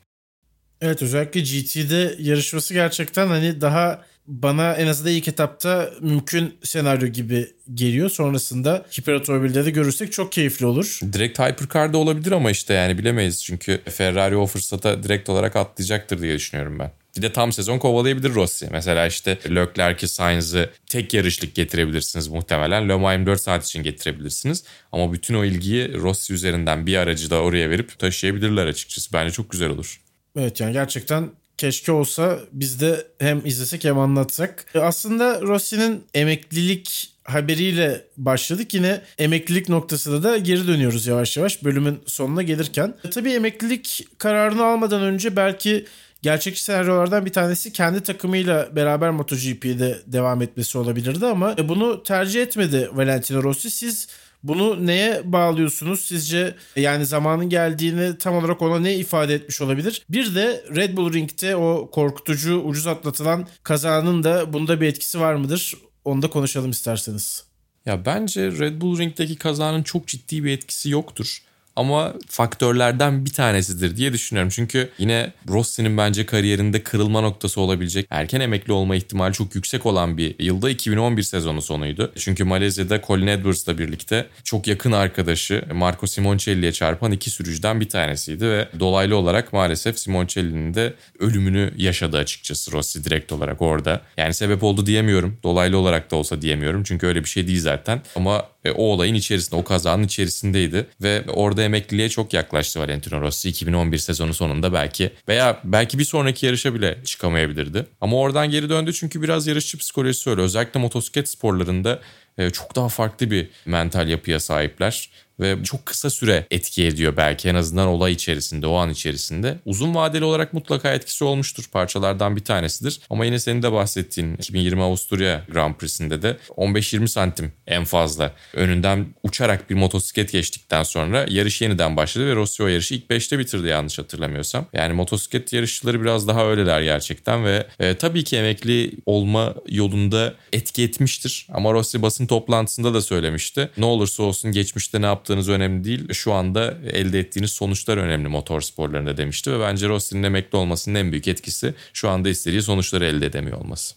Evet özellikle GT'de yarışması gerçekten hani daha bana en azından ilk etapta mümkün senaryo gibi geliyor. Sonrasında hiper otomobilde de görürsek çok keyifli olur. Direkt Hypercar'da olabilir ama işte yani bilemeyiz. Çünkü Ferrari o fırsata direkt olarak atlayacaktır diye düşünüyorum ben. Bir de tam sezon kovalayabilir Rossi. Mesela işte Leclerc'i, Sainz'ı tek yarışlık getirebilirsiniz muhtemelen. Le Mans 24 saat için getirebilirsiniz. Ama bütün o ilgiyi Rossi üzerinden bir aracı da oraya verip taşıyabilirler açıkçası. Bence çok güzel olur. Evet yani gerçekten keşke olsa biz de hem izlesek hem anlatsak. E, aslında Rossi'nin emeklilik haberiyle başladık. Yine emeklilik noktasında da geri dönüyoruz yavaş yavaş bölümün sonuna gelirken. E, tabii emeklilik kararını almadan önce belki gerçekçi senaryolardan bir tanesi kendi takımıyla beraber MotoGP'de devam etmesi olabilirdi ama e, bunu tercih etmedi Valentino Rossi. Siz bunu neye bağlıyorsunuz? Sizce yani zamanın geldiğini tam olarak ona ne ifade etmiş olabilir? Bir de Red Bull Ring'de o korkutucu ucuz atlatılan kazanın da bunda bir etkisi var mıdır? Onu da konuşalım isterseniz. Ya bence Red Bull Ring'deki kazanın çok ciddi bir etkisi yoktur ama faktörlerden bir tanesidir diye düşünüyorum. Çünkü yine Rossi'nin bence kariyerinde kırılma noktası olabilecek erken emekli olma ihtimali çok yüksek olan bir yılda 2011 sezonu sonuydu. Çünkü Malezya'da Colin Edwards'la birlikte çok yakın arkadaşı Marco Simoncelli'ye çarpan iki sürücüden bir tanesiydi ve dolaylı olarak maalesef Simoncelli'nin de ölümünü yaşadı açıkçası Rossi direkt olarak orada. Yani sebep oldu diyemiyorum. Dolaylı olarak da olsa diyemiyorum. Çünkü öyle bir şey değil zaten. Ama e, o olayın içerisinde, o kazanın içerisindeydi ve orada emekliliğe çok yaklaştı Valentino Rossi 2011 sezonu sonunda belki veya belki bir sonraki yarışa bile çıkamayabilirdi. Ama oradan geri döndü çünkü biraz yarışçı psikolojisi öyle. Özellikle motosiklet sporlarında e, çok daha farklı bir mental yapıya sahipler ve çok kısa süre etki ediyor belki en azından olay içerisinde, o an içerisinde. Uzun vadeli olarak mutlaka etkisi olmuştur. Parçalardan bir tanesidir. Ama yine senin de bahsettiğin 2020 Avusturya Grand Prix'sinde de 15-20 santim en fazla önünden uçarak bir motosiklet geçtikten sonra yarış yeniden başladı ve Rossi o yarışı ilk 5'te bitirdi yanlış hatırlamıyorsam. Yani motosiklet yarışçıları biraz daha öyleler gerçekten ve e, tabii ki emekli olma yolunda etki etmiştir. Ama Rossi basın toplantısında da söylemişti. Ne olursa olsun geçmişte ne yaptı yaptığınız önemli değil. Şu anda elde ettiğiniz sonuçlar önemli motor sporlarında demişti ve bence Rossi'nin emekli olmasının en büyük etkisi şu anda istediği sonuçları elde edemiyor olması.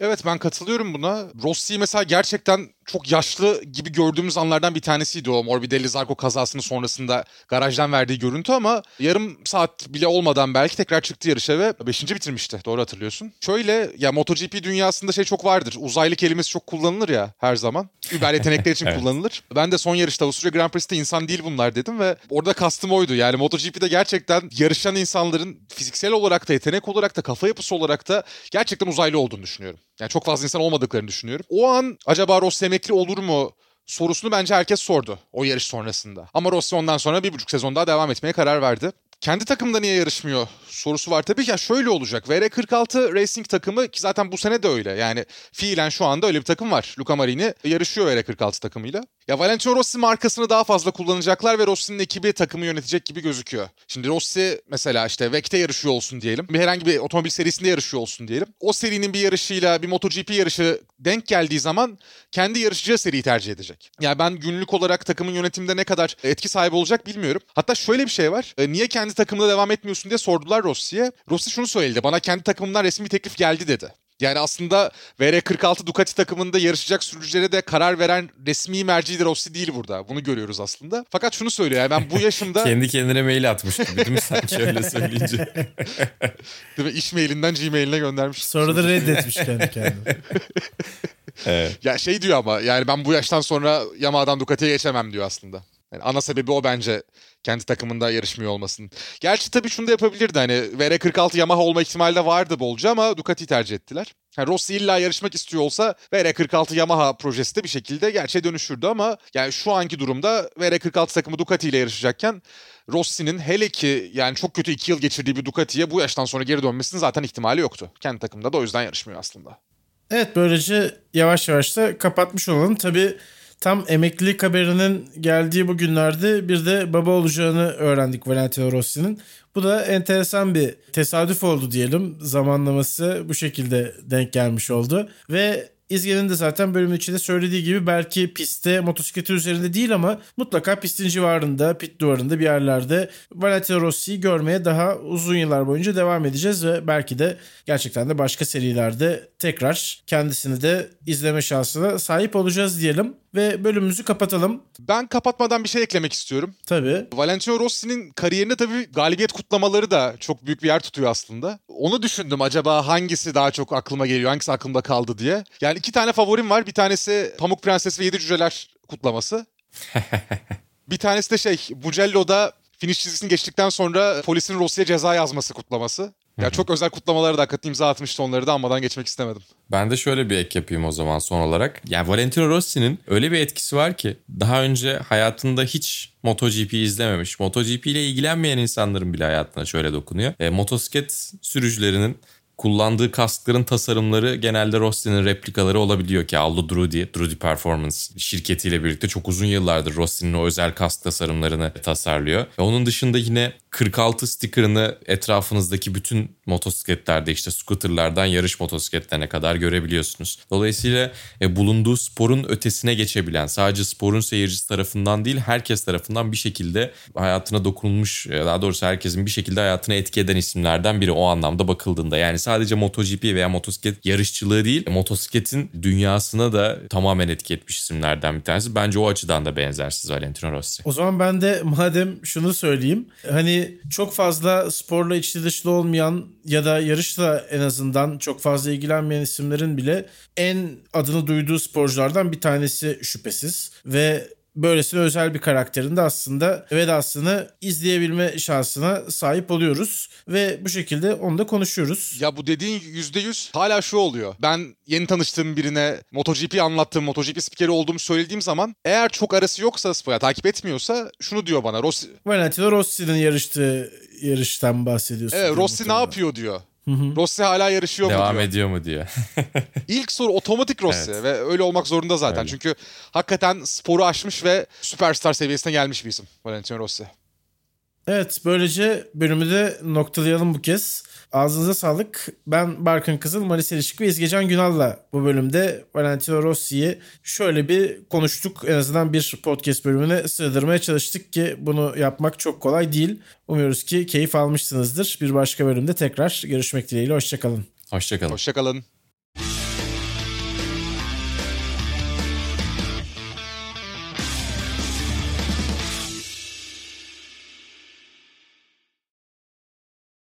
Evet ben katılıyorum buna. Rossi mesela gerçekten çok yaşlı gibi gördüğümüz anlardan bir tanesiydi o Morbidelli Zarco kazasının sonrasında garajdan verdiği görüntü ama yarım saat bile olmadan belki tekrar çıktı yarışa ve 5. bitirmişti. Doğru hatırlıyorsun. Şöyle ya MotoGP dünyasında şey çok vardır. Uzaylı kelimesi çok kullanılır ya her zaman. Über yetenekler için evet. kullanılır. Ben de son yarışta Avusturya Grand Prix'te insan değil bunlar dedim ve orada kastım oydu. Yani MotoGP'de gerçekten yarışan insanların fiziksel olarak da yetenek olarak da kafa yapısı olarak da gerçekten uzaylı olduğunu düşünüyorum. Yani çok fazla insan olmadıklarını düşünüyorum. O an acaba Rossi emekli olur mu sorusunu bence herkes sordu o yarış sonrasında. Ama Rossi ondan sonra bir buçuk sezon daha devam etmeye karar verdi kendi takımda niye yarışmıyor sorusu var. Tabii ki ya şöyle olacak. VR46 Racing takımı ki zaten bu sene de öyle. Yani fiilen şu anda öyle bir takım var. Luca Marini yarışıyor VR46 takımıyla. Ya Valentino Rossi markasını daha fazla kullanacaklar ve Rossi'nin ekibi takımı yönetecek gibi gözüküyor. Şimdi Rossi mesela işte VEC'te yarışıyor olsun diyelim. Bir herhangi bir otomobil serisinde yarışıyor olsun diyelim. O serinin bir yarışıyla bir MotoGP yarışı denk geldiği zaman kendi yarışacağı seriyi tercih edecek. Yani ben günlük olarak takımın yönetiminde ne kadar etki sahibi olacak bilmiyorum. Hatta şöyle bir şey var. E, niye kendi takımında devam etmiyorsun diye sordular Rossi'ye. Rossi şunu söyledi. Bana kendi takımımdan resmi teklif geldi dedi. Yani aslında VR46 Ducati takımında yarışacak sürücülere de karar veren resmi merci de Rossi değil burada. Bunu görüyoruz aslında. Fakat şunu söylüyor yani ben bu yaşımda... Kendi kendine mail atmış gibi değil mi sanki öyle söyleyince? değil mi? İş mailinden Gmail'ine göndermiş. Sonra da reddetmiş kendi kendine. evet. Ya şey diyor ama yani ben bu yaştan sonra Yamaha'dan Ducati'ye geçemem diyor aslında. Yani ana sebebi o bence kendi takımında yarışmıyor olmasının. Gerçi tabii şunu da yapabilirdi hani VR46 Yamaha olma ihtimali de vardı bolca ama Ducati tercih ettiler. Yani Rossi illa yarışmak istiyor olsa VR46 Yamaha projesi de bir şekilde gerçeğe dönüşürdü ama yani şu anki durumda VR46 takımı Ducati ile yarışacakken Rossi'nin hele ki yani çok kötü iki yıl geçirdiği bir Ducati'ye bu yaştan sonra geri dönmesinin zaten ihtimali yoktu. Kendi takımda da o yüzden yarışmıyor aslında. Evet böylece yavaş yavaş da kapatmış olalım. Tabii tam emeklilik haberinin geldiği bu günlerde bir de baba olacağını öğrendik Valentino Rossi'nin. Bu da enteresan bir tesadüf oldu diyelim. Zamanlaması bu şekilde denk gelmiş oldu. Ve İzge'nin de zaten bölümün içinde söylediği gibi belki pistte motosikleti üzerinde değil ama mutlaka pistin civarında, pit duvarında bir yerlerde Valentino Rossi'yi görmeye daha uzun yıllar boyunca devam edeceğiz ve belki de gerçekten de başka serilerde tekrar kendisini de izleme şansına sahip olacağız diyelim ve bölümümüzü kapatalım. Ben kapatmadan bir şey eklemek istiyorum. Tabii. Valentino Rossi'nin kariyerinde tabii galibiyet kutlamaları da çok büyük bir yer tutuyor aslında. Onu düşündüm acaba hangisi daha çok aklıma geliyor, hangisi aklımda kaldı diye. Yani iki tane favorim var. Bir tanesi Pamuk Prenses ve Yedi Cüceler kutlaması. bir tanesi de şey, Bucello'da finish çizgisini geçtikten sonra polisin Rossi'ye ceza yazması kutlaması. Ya çok özel kutlamaları da hakikaten imza atmıştı onları da almadan geçmek istemedim. Ben de şöyle bir ek yapayım o zaman son olarak. Yani Valentino Rossi'nin öyle bir etkisi var ki daha önce hayatında hiç MotoGP izlememiş, MotoGP ile ilgilenmeyen insanların bile hayatına şöyle dokunuyor. E, motosiklet sürücülerinin kullandığı kaskların tasarımları genelde Rossi'nin replikaları olabiliyor ki Aldo Drudi, Drudi Performance şirketiyle birlikte çok uzun yıllardır Rossi'nin o özel kask tasarımlarını tasarlıyor. Ve onun dışında yine 46 sticker'ını etrafınızdaki bütün motosikletlerde işte scooterlardan yarış motosikletlerine kadar görebiliyorsunuz. Dolayısıyla e, bulunduğu sporun ötesine geçebilen sadece sporun seyircisi tarafından değil herkes tarafından bir şekilde hayatına dokunmuş daha doğrusu herkesin bir şekilde hayatına etki eden isimlerden biri o anlamda bakıldığında. Yani sadece MotoGP veya motosiklet yarışçılığı değil motosikletin dünyasına da tamamen etki etmiş isimlerden bir tanesi. Bence o açıdan da benzersiz Valentino Rossi. O zaman ben de madem şunu söyleyeyim. Hani çok fazla sporla içli dışlı olmayan ya da yarışla en azından çok fazla ilgilenmeyen isimlerin bile en adını duyduğu sporculardan bir tanesi şüphesiz. Ve böylesine özel bir karakterin de aslında vedasını izleyebilme şansına sahip oluyoruz. Ve bu şekilde onu da konuşuyoruz. Ya bu dediğin %100 hala şu oluyor. Ben yeni tanıştığım birine MotoGP anlattığım, MotoGP spikeri olduğumu söylediğim zaman eğer çok arası yoksa spora takip etmiyorsa şunu diyor bana. Rossi... Valentino Rossi'nin yarıştığı yarıştan bahsediyorsun. Evet Rossi ne yapıyor diyor. Hı-hı. Rossi hala yarışıyor Devam mu diyor. Devam ediyor mu diyor. İlk soru otomatik Rossi evet. ve öyle olmak zorunda zaten. Öyle. Çünkü hakikaten sporu aşmış ve süperstar seviyesine gelmiş bir isim Valentino Rossi. Evet böylece bölümü de noktalayalım bu kez. Ağzınıza sağlık. Ben Barkın Kızıl, Malis Elişik ve İzgecan Günal'la bu bölümde Valentino Rossi'yi şöyle bir konuştuk. En azından bir podcast bölümüne sığdırmaya çalıştık ki bunu yapmak çok kolay değil. Umuyoruz ki keyif almışsınızdır. Bir başka bölümde tekrar görüşmek dileğiyle. Hoşçakalın. Hoşçakalın. Hoşçakalın.